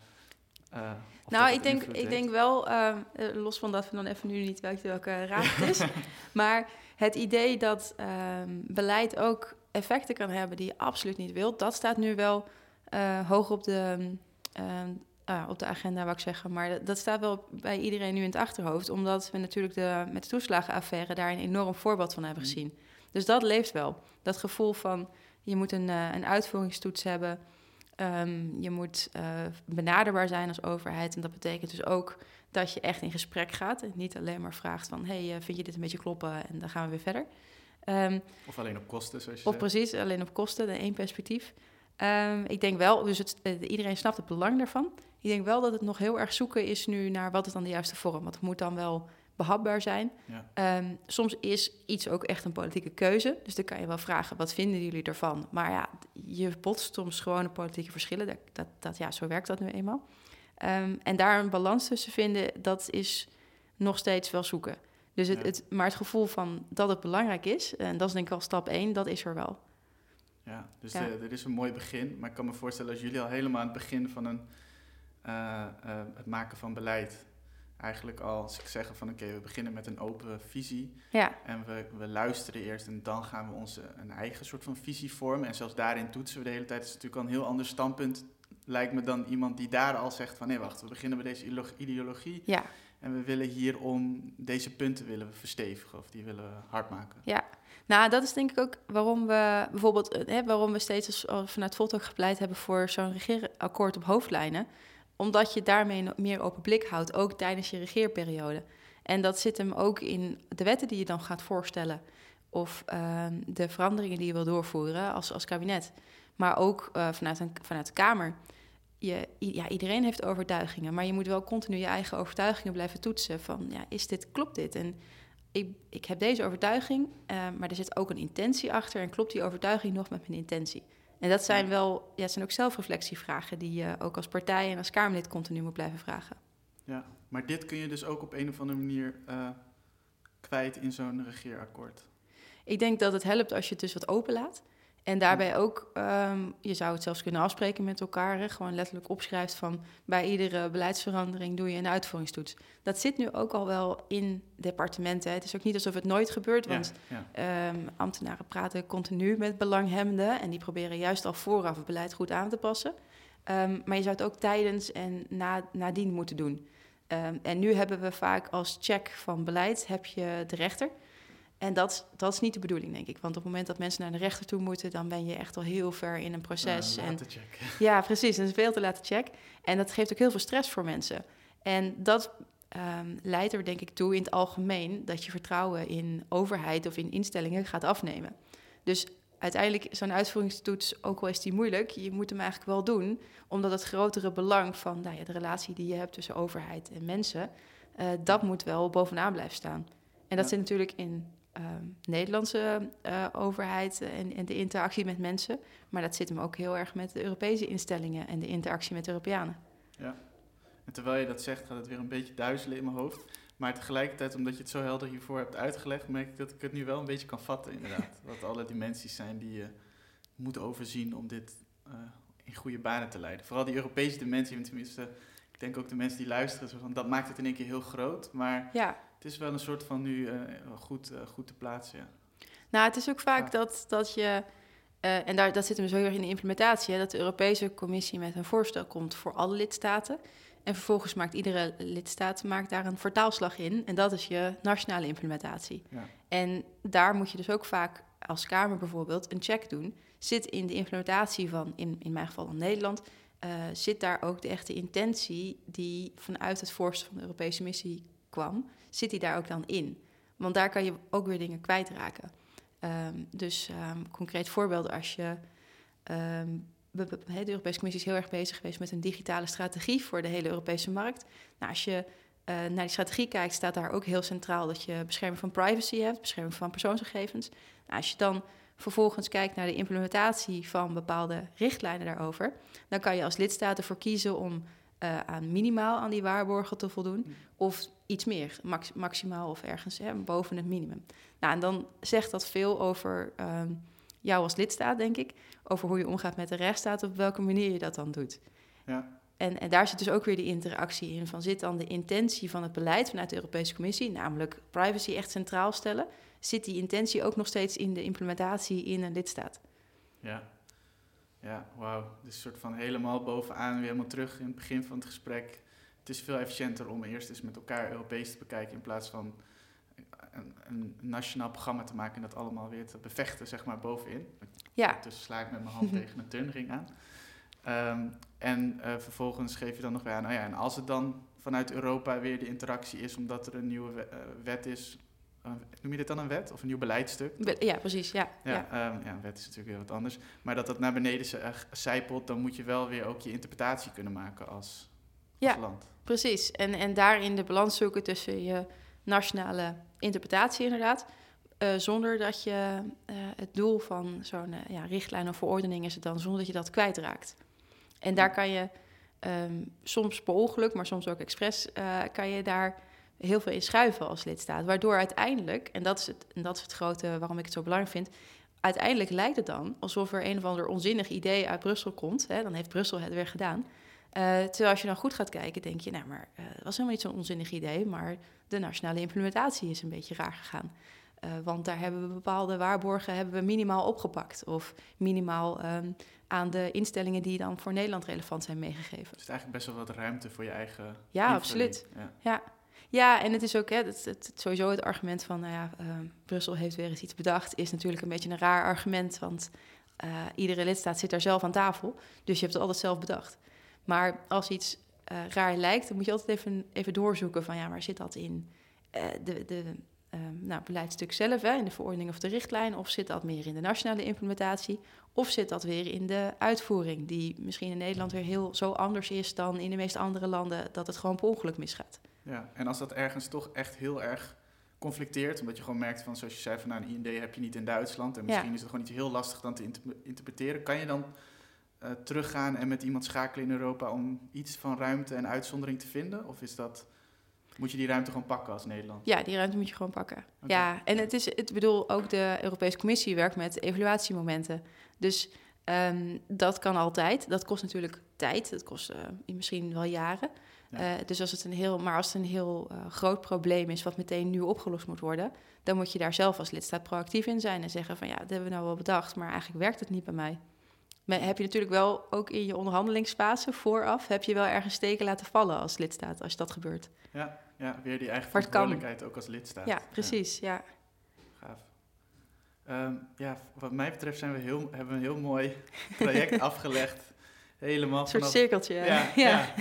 Uh, nou, ik denk, ik denk wel, uh, los van dat we dan even nu niet weten welke raad het is, maar het idee dat uh, beleid ook effecten kan hebben die je absoluut niet wilt, dat staat nu wel uh, hoog op de, ah, op de agenda, wou ik zeggen. Maar dat, dat staat wel bij iedereen nu in het achterhoofd. Omdat we natuurlijk de, met de toeslagenaffaire daar een enorm voorbeeld van hebben Mm. Dus dat leeft wel. Dat gevoel van je moet een, eh, een uitvoeringstoets hebben. Ehm, je moet eh, benaderbaar zijn als overheid. En dat betekent dus ook dat je echt in gesprek gaat. En niet alleen maar vraagt van... hey, eh, vind je dit een beetje kloppen? En dan gaan we weer verder. Ehm, Of alleen op kosten, zoals je of precies, alleen op kosten, de één perspectief. Ehm, ik denk wel, dus het, iedereen snapt het belang daarvan. Ik denk wel dat het nog heel erg zoeken is nu naar wat is dan de juiste vorm. Want het moet dan wel behapbaar zijn. Ja. Ehm, soms is iets ook echt een politieke keuze. Dus dan kan je wel vragen, wat vinden jullie ervan? Maar ja, je botst soms gewoon politieke verschillen. Dat, dat, dat, ja, zo werkt dat nu eenmaal. Ehm, en daar een balans tussen vinden, dat is nog steeds wel zoeken. Dus het, Ja. het, maar het gevoel van dat het belangrijk is, en dat is denk ik al stap één, dat is er wel. Ja, dus Ja. eh, dit is een mooi begin. Maar ik kan me voorstellen als jullie al helemaal aan het begin van een, eh, eh, het maken van beleid... eigenlijk al als ik zeggen van oké, we beginnen met een open visie... Ja, en we, we luisteren eerst en dan gaan we onze een eigen soort van visie vormen... en zelfs daarin toetsen we de hele tijd. Dat is natuurlijk al een heel ander standpunt... lijkt me dan iemand die daar al zegt van... nee, wacht, we beginnen met deze ideolo- ideologie... ja, en we willen hierom deze punten willen we verstevigen... of die willen we hard maken. ja. Nou, dat is denk ik ook waarom we bijvoorbeeld, eh, hè, waarom we steeds als, als vanuit Volt ook gepleit hebben voor zo'n regeerakkoord op hoofdlijnen. Omdat je daarmee meer open blik houdt, ook tijdens je regeerperiode. En dat zit hem ook in de wetten die je dan gaat voorstellen. Of ehm, de veranderingen die je wil doorvoeren als, als kabinet. Maar ook eh, vanuit, vanuit de Kamer. Je, ja, iedereen heeft overtuigingen, maar je moet wel continu je eigen overtuigingen blijven toetsen. Van, ja, is dit, klopt dit? En ik, ik heb deze overtuiging, eh, maar er zit ook een intentie achter. En klopt die overtuiging nog met mijn intentie? En dat zijn wel, ja, zijn ook zelfreflectievragen die je ook als partij en als Kamerlid continu moet blijven vragen. Ja, maar dit kun je dus ook op een of andere manier eh, kwijt in zo'n regeerakkoord. Ik denk dat het helpt als je het dus wat openlaat. En daarbij ook, ehm, je zou het zelfs kunnen afspreken met elkaar. Hè? Gewoon letterlijk opschrijft van bij iedere beleidsverandering doe je een uitvoeringstoets. Dat zit nu ook al wel in departementen. hè. Het is ook niet alsof het nooit gebeurt, want ja, ja. Ehm, ambtenaren praten continu met belanghebbenden en die proberen juist al vooraf het beleid goed aan te passen. Ehm, maar je zou het ook tijdens en na, nadien moeten doen. En nu hebben we vaak als check van beleid heb je de rechter. En dat, dat is niet de bedoeling, denk ik. Want op het moment dat mensen naar de rechter toe moeten, dan ben je echt al heel ver in een proces. Eh, en checken. ja, precies. Is veel te laten check. En dat geeft ook heel veel stress voor mensen. En dat ehm, leidt er denk ik toe in het algemeen dat je vertrouwen in overheid of in instellingen gaat afnemen. Dus uiteindelijk zo'n uitvoeringstoets, ook al is die moeilijk, je moet hem eigenlijk wel doen, omdat het grotere belang van nou ja, de relatie die je hebt tussen overheid en mensen, eh, dat moet wel bovenaan blijven staan. En dat Ja. zit natuurlijk in Nederlandse eh, overheid en, en de interactie met mensen. Maar dat zit hem ook heel erg met de Europese instellingen en de interactie met de Europeanen. Ja. En terwijl je dat zegt, gaat het weer een beetje duizelen in mijn hoofd. Maar tegelijkertijd, omdat je het zo helder hiervoor hebt uitgelegd, merk ik dat ik het nu wel een beetje kan vatten, inderdaad. Wat alle dimensies zijn die je moet overzien om dit eh, in goede banen te leiden. Vooral die Europese dimensie, want tenminste, ik denk ook de mensen die luisteren, zo van, dat maakt het in één keer heel groot. Maar Ja, het is wel een soort van nu eh, goed, eh, goed te plaatsen, ja. nou het is ook vaak Ja. dat, dat je, eh, en daar, dat zit hem zo heel erg in de implementatie, hè, dat de Europese Commissie met een voorstel komt voor alle lidstaten. En vervolgens maakt iedere lidstaat maakt daar een vertaalslag in. En dat is je nationale implementatie. Ja. En daar moet je dus ook vaak als Kamer bijvoorbeeld een check doen. Zit in de implementatie van, in, in mijn geval dan Nederland, zit daar ook de echte intentie die vanuit het voorstel van de Europese missie kwam, zit die daar ook dan in? Want daar kan je ook weer dingen kwijtraken. Ehm, dus ehm concreet voorbeeld, als je. ehm, de Europese Commissie is heel erg bezig geweest met een digitale strategie voor de hele Europese markt. Nou, als je eh, naar die strategie kijkt, staat daar ook heel centraal dat je bescherming van privacy hebt, bescherming van persoonsgegevens. Nou, als je dan vervolgens kijkt naar de implementatie van bepaalde richtlijnen daarover, dan kan je als lidstaat ervoor kiezen om eh, aan minimaal aan die waarborgen te voldoen, of iets meer, max- maximaal of ergens hè, boven het minimum. Nou, en dan zegt dat veel over ehm, jou als lidstaat, denk ik, over hoe je omgaat met de rechtsstaat, op welke manier je dat dan doet. Ja, En, en daar zit dus ook weer de interactie in. Van zit dan de intentie van het beleid vanuit de Europese Commissie, namelijk privacy echt centraal stellen, zit die intentie ook nog steeds in de implementatie in een lidstaat? ja. Ja, wauw. Dus een soort van helemaal bovenaan, weer helemaal terug in het begin van het gesprek. Het is veel efficiënter om eerst eens met elkaar Europees te bekijken in plaats van een, een nationaal programma te maken en dat allemaal weer te bevechten, zeg maar, bovenin. Ja, Dus sla ik met mijn hand tegen een turnring aan. Ehm, en eh, vervolgens geef je dan nog weer aan, nou ja, en als het dan vanuit Europa weer de interactie is, omdat er een nieuwe we- eh, wet is, noem je dit dan een wet of een nieuw beleidstuk? be- ja precies. Ja, Ja, ja. ja. ja, een wet is natuurlijk weer wat anders. Maar dat dat naar beneden zi- eh, zijpelt, dan moet je wel weer ook je interpretatie kunnen maken als, als Ja. land. precies. En, en daarin de balans zoeken tussen je nationale interpretatie inderdaad. eh, zonder dat je eh, het doel van zo'n ja, richtlijn of verordening is het dan, zonder dat je dat kwijtraakt. En daar kan je ehm, soms per ongeluk, maar soms ook expres, kan je daar heel veel in schuiven als lidstaat. Waardoor uiteindelijk, en dat is het, en dat is het grote waarom ik het zo belangrijk vind, uiteindelijk lijkt het dan alsof er een of ander onzinnig idee uit Brussel komt. Hè, dan heeft Brussel het weer gedaan. Eh, terwijl als je dan goed gaat kijken, denk je, nou, maar het was helemaal niet zo'n onzinnig idee, maar de nationale implementatie is een beetje raar gegaan. Eh, want daar hebben we bepaalde waarborgen hebben we minimaal opgepakt. Of minimaal ehm, aan de instellingen die dan voor Nederland relevant zijn meegegeven. Dus eigenlijk best wel wat ruimte voor je eigen Ja, invulling. absoluut. Ja. Ja, en het is ook hè, het, sowieso het argument van, nou ja, eh, Brussel heeft weer eens iets bedacht, is natuurlijk een beetje een raar argument, want eh, iedere lidstaat zit daar zelf aan tafel, dus je hebt het altijd zelf bedacht. Maar als iets eh, raar lijkt, dan moet je altijd even, even doorzoeken van, ja, waar zit dat in eh, de, de eh, nou, beleidstuk zelf, hè, in de verordening of de richtlijn, of zit dat meer in de nationale implementatie, of zit dat weer in de uitvoering, die misschien in Nederland weer heel zo anders is dan in de meeste andere landen, dat het gewoon per ongeluk misgaat. Ja, en als dat ergens toch echt heel erg conflicteert, omdat je gewoon merkt van, zoals je zei, van nou, een IND heb je niet in Duitsland en Ja. misschien is het gewoon iets heel lastig dan te inter- interpreteren, kan je dan eh, teruggaan en met iemand schakelen in Europa om iets van ruimte en uitzondering te vinden? Of is dat, moet je die ruimte gewoon pakken als Nederland? Ja, die ruimte moet je gewoon pakken. Ja, en het is, ik bedoel, ook de Europese Commissie werkt met evaluatiemomenten. Dus ehm, dat kan altijd. Dat kost natuurlijk tijd. Dat kost eh, misschien wel jaren. Ja. Eh, dus als het een heel, maar als het een heel eh, groot probleem is wat meteen nu opgelost moet worden, dan moet je daar zelf als lidstaat proactief in zijn en zeggen van ja, dat hebben we nou wel bedacht, maar eigenlijk werkt het niet bij mij. Maar heb je natuurlijk wel ook in je onderhandelingsfase vooraf, heb je wel ergens steken laten vallen als lidstaat als dat gebeurt. Ja, ja weer die eigen verantwoordelijkheid ook als lidstaat. Ja, precies. Ja. Gaaf. Ehm, ja, wat mij betreft zijn we heel, hebben we een heel mooi traject afgelegd. Helemaal Een soort vanaf... cirkeltje. Ja, ja.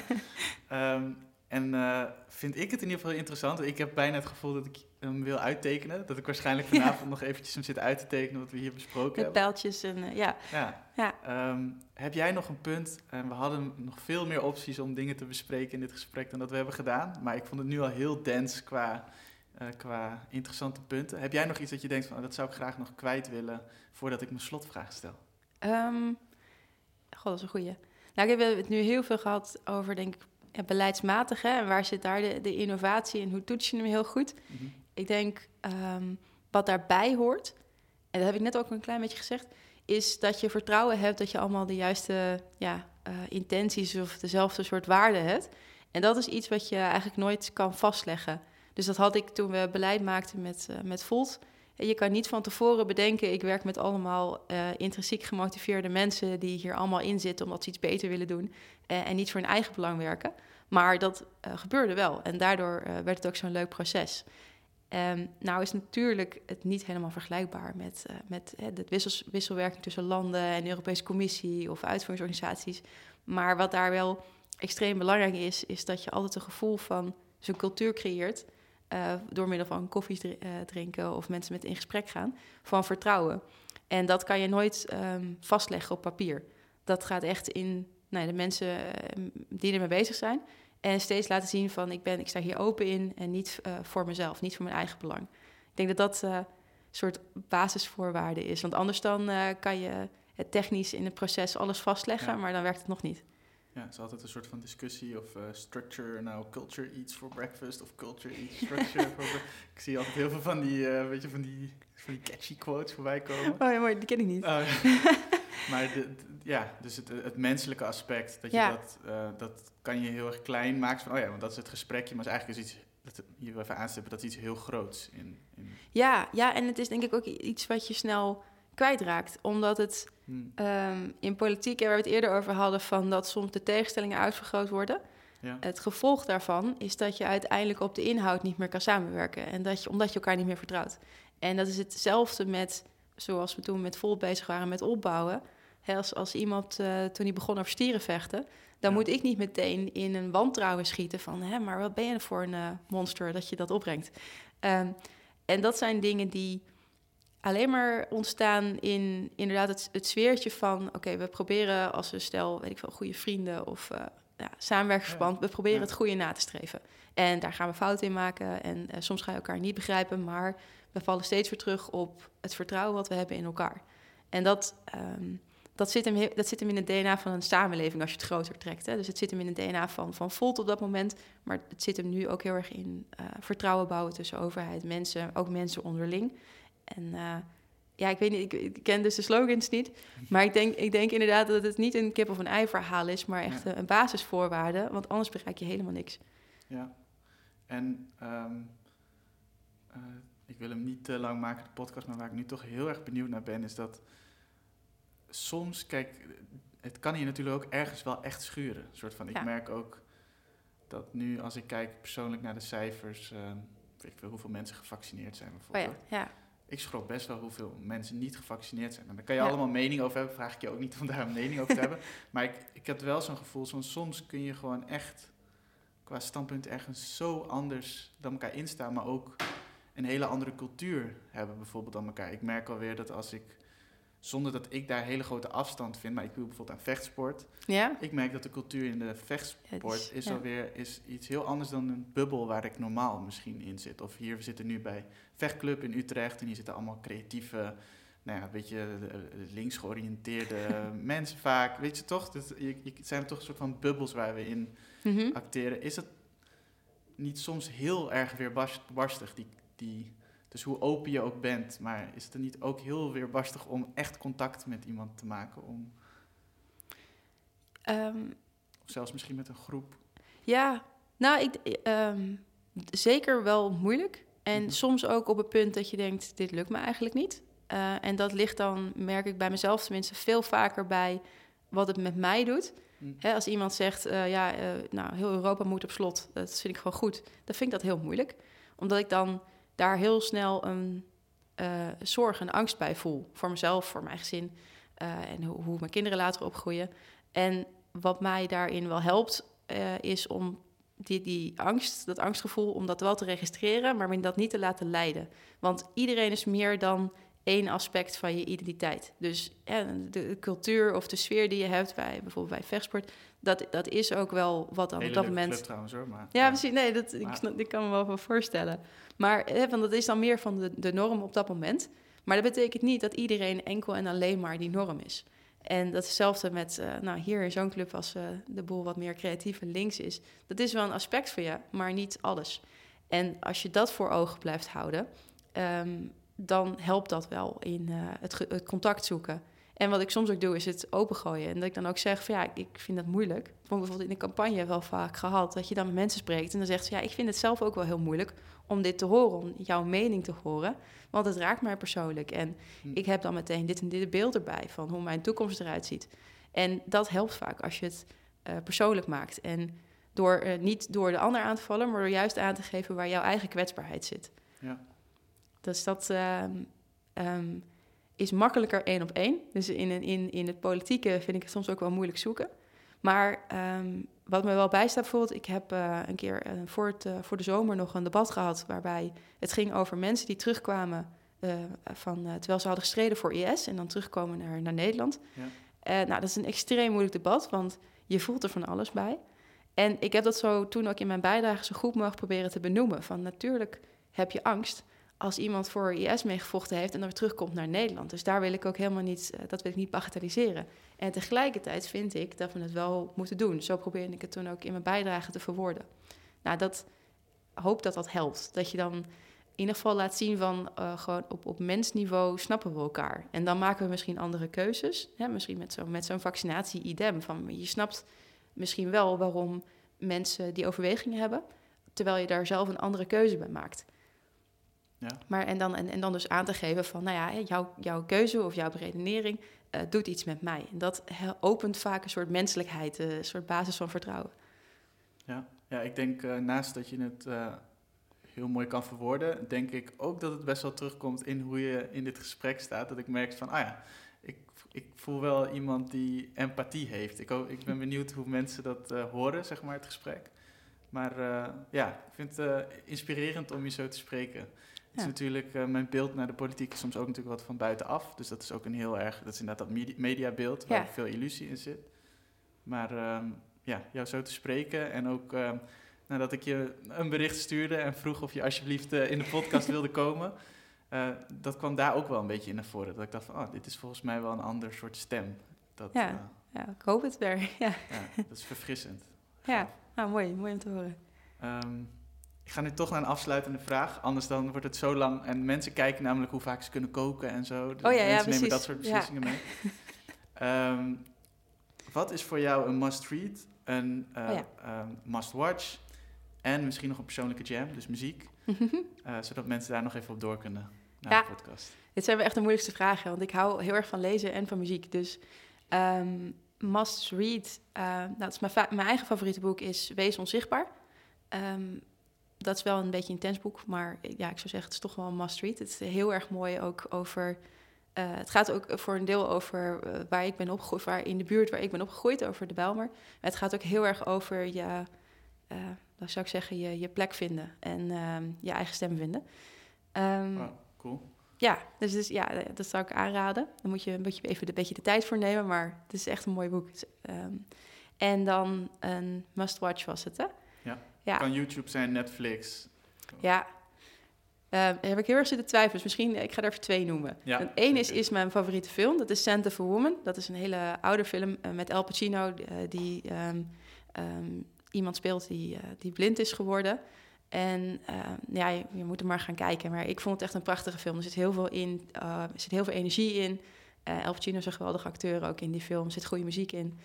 Ehm, en eh, vind ik het in ieder geval interessant. Ik heb bijna het gevoel dat ik hem wil uittekenen. Dat ik waarschijnlijk Ja. vanavond nog eventjes hem zit uit te tekenen wat we hier besproken Met hebben. pijltjes en eh, ja. Ja. Ja. Ehm, heb jij nog een punt? En we hadden nog veel meer opties om dingen te bespreken in dit gesprek dan dat we hebben gedaan. Maar ik vond het nu al heel dense qua, eh, qua interessante punten. Heb jij nog iets dat je denkt van oh, dat zou ik graag nog kwijt willen voordat ik mijn slotvraag stel? Ehm, God, dat is een goeie. Nou, ik heb het nu heel veel gehad over, denk ik, ja, beleidsmatig. Hè? En waar zit daar de, de innovatie en hoe toets je hem heel goed? Mhm. Ik denk ehm, wat daarbij hoort, en dat heb ik net ook een klein beetje gezegd, is dat je vertrouwen hebt dat je allemaal de juiste ja, eh, intenties of dezelfde soort waarden hebt. En dat is iets wat je eigenlijk nooit kan vastleggen. Dus dat had ik toen we beleid maakten met, eh, met Volt. Je kan niet van tevoren bedenken, ik werk met allemaal eh, intrinsiek gemotiveerde mensen die hier allemaal in zitten omdat ze iets beter willen doen eh, en niet voor hun eigen belang werken. Maar dat eh, gebeurde wel en daardoor werd het ook zo'n leuk proces. Ehm, nou is natuurlijk het niet helemaal vergelijkbaar met, met de wissels, wisselwerking tussen landen en de Europese Commissie of uitvoeringsorganisaties. Maar wat daar wel extreem belangrijk is, is dat je altijd een gevoel van zo'n cultuur creëert. Eh, door middel van koffie eh, drinken of mensen met in gesprek gaan, van vertrouwen. En dat kan je nooit ehm, vastleggen op papier. Dat gaat echt in nou, de mensen eh, die ermee bezig zijn. En steeds laten zien van ik, ben, ik sta hier open in en niet voor mezelf, niet voor mijn eigen belang. Ik denk dat dat een soort basisvoorwaarde is. Want anders dan kan je het technisch in het proces alles vastleggen, Ja. maar dan werkt het nog niet. Ja, het is altijd een soort van discussie of eh, structure, nou culture eats for breakfast of culture eats structure for bre- Ik zie altijd heel veel van die, eh, weet je, van die, van die catchy quotes voorbij komen. Oh ja, mooi, die ken ik niet. Oh, maar de, de- ja, dus het, het menselijke aspect, dat, je Ja. dat, eh, dat kan je heel erg klein maken. Van, oh ja, want dat is het gesprekje, maar het is eigenlijk is iets, dat hier even aanstippen, dat is iets heel groots. In, in, Ja, ja, en het is denk ik ook iets wat je snel kwijtraakt, omdat het Hmm. Ehm, in politiek, waar we het eerder over hadden, van dat soms de tegenstellingen uitvergroot worden. Ja. Het gevolg daarvan is dat je uiteindelijk op de inhoud niet meer kan samenwerken. En dat je, omdat je elkaar niet meer vertrouwt. En dat is hetzelfde met, zoals we toen met vol bezig waren met opbouwen. Als, als iemand eh, toen hij begon over stieren vechten, dan Ja. moet ik niet meteen in een wantrouwen schieten van, hè, maar wat ben je voor een eh, monster dat je dat opbrengt. Ehm, en dat zijn dingen die alleen maar ontstaan in inderdaad het, het sfeertje van... oké, we proberen als we stel, weet ik veel, goede vrienden of eh ja, samenwerkingsverband... we proberen het goede na te streven. En daar gaan we fouten in maken en eh, soms ga je elkaar niet begrijpen... maar we vallen steeds weer terug op het vertrouwen wat we hebben in elkaar. En dat, ehm, dat, zit, hem, he- dat zit hem in het DNA van een samenleving als je het groter trekt. Hè? Dus het zit hem in het DNA van, van Volt op dat moment... maar het zit hem nu ook heel erg in eh, vertrouwen bouwen tussen overheid, mensen... ook mensen onderling... En eh, ja, ik weet niet, ik, ik ken dus de slogans niet. Maar ik denk, ik denk inderdaad dat het niet een kip of een ei verhaal is, maar echt Ja. eh, een basisvoorwaarde. Want anders bereik je helemaal niks. Ja. En ehm, eh, ik wil hem niet te lang maken, de podcast, maar waar ik nu toch heel erg benieuwd naar ben, is dat soms, kijk, het kan hier natuurlijk ook ergens wel echt schuren. Een soort van, ik Ja. merk ook dat nu, als ik kijk persoonlijk naar de cijfers, ehm, weet ik veel hoeveel mensen gevaccineerd zijn Oh bijvoorbeeld. ja, ja. Ik schrok best wel hoeveel mensen niet gevaccineerd zijn. En daar kan je Ja. allemaal mening over hebben. Vraag ik je ook niet om daar een mening over te hebben. Maar ik, ik heb wel zo'n gevoel, van soms kun je gewoon echt qua standpunt ergens zo anders dan elkaar instaan. Maar ook een hele andere cultuur hebben bijvoorbeeld dan elkaar. Ik merk alweer dat als ik, zonder dat ik daar hele grote afstand vind. Maar ik doe bijvoorbeeld aan vechtsport. Ja? Ik merk dat de cultuur in de vechtsport is- alweer is iets heel anders dan een bubbel waar ik normaal misschien in zit. Of hier, we zitten nu bij Vechtclub in Utrecht en hier zitten allemaal creatieve, nou ja, een beetje eh, links georiënteerde mensen vaak. Weet je toch? Dat, je, je, het zijn toch een soort van bubbels waar we in Mhm. acteren. Is het niet soms heel erg weerbarstig, die, die, dus hoe open je ook bent, maar is het er niet ook heel weerbarstig om echt contact met iemand te maken? Om, Ehm, of zelfs misschien met een groep? ja, nou, ik, ehm, zeker wel moeilijk. En Mhm. soms ook op het punt dat je denkt, dit lukt me eigenlijk niet. Eh, en dat ligt dan, merk ik bij mezelf tenminste, veel vaker bij wat het met mij doet. Hm. Hè, als iemand zegt, eh, ja, eh, nou, heel Europa moet op slot, dat vind ik gewoon goed. Dan vind ik dat heel moeilijk. Omdat ik dan daar heel snel een eh, zorg en angst bij voel. Voor mezelf, voor mijn gezin eh, en hoe, hoe mijn kinderen later opgroeien. En wat mij daarin wel helpt, eh, is om die, die angst, dat angstgevoel, om dat wel te registreren, maar me dat niet te laten leiden. Want iedereen is meer dan één aspect van je identiteit. Dus ja, de cultuur of de sfeer die je hebt bij bijvoorbeeld bij vechtsport, dat, dat is ook wel wat dan Hele op dat moment. club trouwens hoor, maar... Ja, precies. Nee, dat, ik, Maar- snap, ik kan me wel wel voorstellen. Maar hè, want dat is dan meer van de, de norm op dat moment. Maar dat betekent niet dat iedereen enkel en alleen maar die norm is. En dat is hetzelfde met, eh, nou hier in zo'n club als eh, de boel wat meer creatief en links is. Dat is wel een aspect van je, maar niet alles. En als je dat voor ogen blijft houden, ehm, dan helpt dat wel in eh, het, contact zoeken. En wat ik soms ook doe, is het opengooien. En dat ik dan ook zeg van ja, ik vind dat moeilijk. Ik vond bijvoorbeeld in de campagne wel vaak gehad dat je dan met mensen spreekt en dan zegt ze ja, ik vind het zelf ook wel heel moeilijk om dit te horen, om jouw mening te horen. Want het raakt mij persoonlijk. En Hm. ik heb dan meteen dit en dit beeld erbij van hoe mijn toekomst eruit ziet. En dat helpt vaak als je het eh, persoonlijk maakt. En door, eh, niet door de ander aan te vallen, maar door juist aan te geven waar jouw eigen kwetsbaarheid zit. Ja. Dus dat ehm, ehm, is makkelijker één op één. Dus in, in, in het politieke vind ik het soms ook wel moeilijk zoeken. Maar ehm, wat me wel bijstaat bijvoorbeeld... ik heb eh, een keer eh, voor, het, eh, voor de zomer nog een debat gehad... waarbij het ging over mensen die terugkwamen... van, terwijl ze hadden gestreden voor IS... en dan terugkomen naar, naar Nederland. Ja. Nou, dat is een extreem moeilijk debat, want je voelt er van alles bij. En ik heb dat zo toen ook in mijn bijdrage zo goed mogelijk proberen te benoemen. Van natuurlijk heb je angst als iemand voor IS meegevochten heeft en dan weer terugkomt naar Nederland. Dus daar wil ik ook helemaal niet, eh, dat wil ik niet bagatelliseren. En tegelijkertijd vind ik dat we het wel moeten doen. Zo probeerde ik het toen ook in mijn bijdrage te verwoorden. Nou, dat hoop dat dat helpt. Dat je dan in ieder geval laat zien van eh, gewoon op, op mensniveau snappen we elkaar. En dan maken we misschien andere keuzes. Hè? Misschien met, zo, met zo'n vaccinatie-idem. Van je snapt misschien wel waarom mensen die overwegingen hebben, terwijl je daar zelf een andere keuze bij maakt. Ja. Maar en dan, en, en dan dus aan te geven van, nou ja, jouw, jouw keuze of jouw beredenering eh, doet iets met mij. En dat opent vaak een soort menselijkheid, eh, een soort basis van vertrouwen. Ja, ja ik denk eh, naast dat je het heel mooi kan verwoorden, denk ik ook dat het best wel terugkomt in hoe je in dit gesprek staat. Dat ik merk van, ah ja, ik, ik voel wel iemand die empathie heeft. Ik, ik ben benieuwd hoe mensen dat horen, zeg maar, het gesprek. Maar ja, ik vind het inspirerend om je zo te spreken. Het is natuurlijk, eh, mijn beeld naar de politiek is soms ook natuurlijk wat van buitenaf. Dus dat is ook een heel erg, dat is inderdaad dat medi- mediabeeld waar veel illusie in zit. Maar ehm, ja, jou zo te spreken en ook ehm, nadat ik je een bericht stuurde en vroeg of je alsjeblieft eh, in de podcast wilde komen. eh, dat kwam daar ook wel een beetje in naar voren. Dat ik dacht van, oh, dit is volgens mij wel een ander soort stem. Dat, Ja. Ja, ik hoop het weer. Ja, ja, dat is verfrissend. ja. nou mooi, mooi om te horen. Ehm, ik ga nu toch naar een afsluitende vraag. Anders dan wordt het zo lang. En mensen kijken namelijk hoe vaak ze kunnen koken en zo. Dus Oh ja, ja, mensen nemen dat soort Ja. beslissingen mee. Ehm, wat is voor jou een must-read, een eh, Oh ja. ehm, must-watch en misschien nog een persoonlijke jam, dus muziek? eh, zodat mensen daar nog even op door kunnen naar Ja. de podcast. Dit zijn wel echt de moeilijkste vragen, want ik hou heel erg van lezen en van muziek. Dus ehm, must read, eh, nou, dat is mijn, mijn eigen favoriete boek is Wees Onzichtbaar. Ehm, dat is wel een beetje een intens boek, maar ja, ik zou zeggen, het is toch wel een must read. Het is heel erg mooi ook over, eh, het gaat ook voor een deel over eh, waar ik ben opgegroeid, waar in de buurt waar ik ben opgegroeid, over de Bijlmer. Het gaat ook heel erg over je, eh dan zou ik zeggen, je, je plek vinden en ehm, je eigen stem vinden. Oh, cool. ja, dus, dus ja, dat zou ik aanraden. Dan moet je een beetje, even een beetje de tijd voor nemen, maar het is echt een mooi boek. Ehm, en dan een must-watch was het, hè? Ja. Kan YouTube zijn, Netflix. ja. Daar heb ik heel erg zitten twijfelen, dus misschien, ik ga er even twee noemen. Ja, en één is, is mijn favoriete film, dat is Santa for Woman. Dat is een hele oude film eh, met Al Pacino, eh, die ehm, ehm, iemand speelt die, eh, die blind is geworden. En ja, je, je moet er maar gaan kijken. Maar ik vond het echt een prachtige film. Er zit heel veel in, eh, er zit heel veel energie in. Eh Al Pacino is een geweldige acteur ook in die film. Er zit goede muziek in.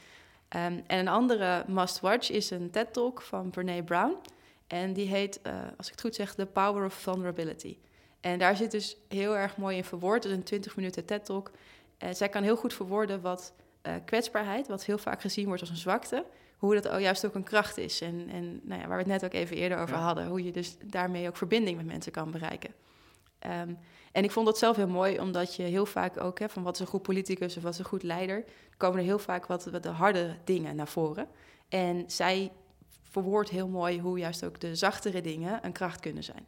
Ehm, en een andere must-watch is een TED-talk van Brene Brown. En die heet, eh, als ik het goed zeg, The Power of Vulnerability. En daar zit dus heel erg mooi in verwoord. Het is een 20 minuten TED-talk. Eh, zij kan heel goed verwoorden wat eh, kwetsbaarheid, wat heel vaak gezien wordt als een zwakte, hoe dat ook juist ook een kracht is. En, en nou ja, waar we het net ook even eerder over Ja. hadden, hoe je dus daarmee ook verbinding met mensen kan bereiken. Ehm, en ik vond dat zelf heel mooi, omdat je heel vaak ook, hè, van wat is een goed politicus of wat is een goed leider, komen er heel vaak wat, wat de harde dingen naar voren. En zij verwoordt heel mooi hoe juist ook de zachtere dingen een kracht kunnen zijn.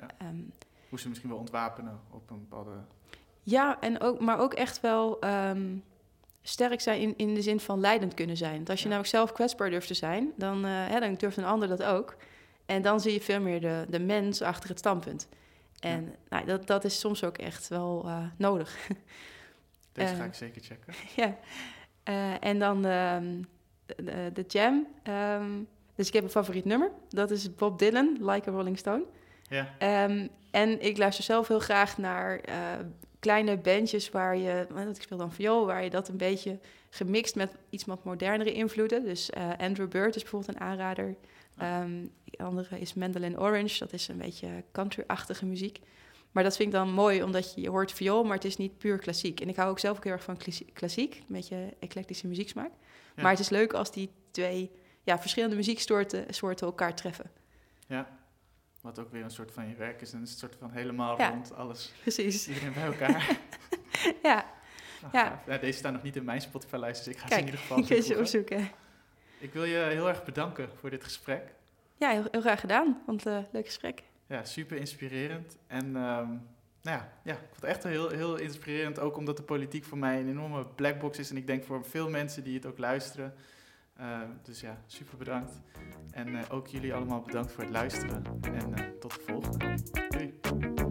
Ja. Ehm, Hoe ze misschien wel ontwapenen op een bepaalde... ja, en ook, maar ook echt wel ehm, sterk zijn in, in de zin van leidend kunnen zijn. Want als je Ja. namelijk zelf kwetsbaar durft te zijn, dan, eh, hè, dan durft een ander dat ook. En dan zie je veel meer de, de mens achter het standpunt. En nou, dat, dat is soms ook echt wel eh, nodig. Deze ga ik zeker checken. ja. Eh, en dan ehm, de, jam. ehm, dus ik heb een favoriet nummer. Dat is Bob Dylan, Like a Rolling Stone. Ja, Ehm, en ik luister zelf heel graag naar eh, kleine bandjes waar je, ik speel dan viool, waar je dat een beetje gemixt met iets wat modernere invloeden. Dus Andrew Bird is bijvoorbeeld een aanrader. Ehm de andere is Mandolin Orange, dat is een beetje country-achtige muziek. Maar dat vind ik dan mooi, omdat je, je hoort viool, maar het is niet puur klassiek. En ik hou ook zelf ook heel erg van klassie- klassiek, een beetje eclectische muzieksmaak. Ja. Maar het is leuk als die twee ja, verschillende muzieksoorten soorten elkaar treffen. ja. Wat ook weer een soort van je werk is. En het is een soort van helemaal Ja. rond alles. Precies. Iedereen bij elkaar. Ja, Nou, Ja. deze staan nog niet in mijn Spotify-lijst, dus ik ga ze in ieder geval ik je ze opzoeken. Ik wil je heel erg bedanken voor dit gesprek. Ja, heel, heel graag gedaan. Het een leuk gesprek. Ja, super inspirerend. En ehm, nou ja, ja, ik vond het echt heel, heel inspirerend. Ook omdat de politiek voor mij een enorme blackbox is. En ik denk voor veel mensen die het ook luisteren. Eh, dus ja, super bedankt. En eh, ook jullie allemaal bedankt voor het luisteren. En tot de volgende.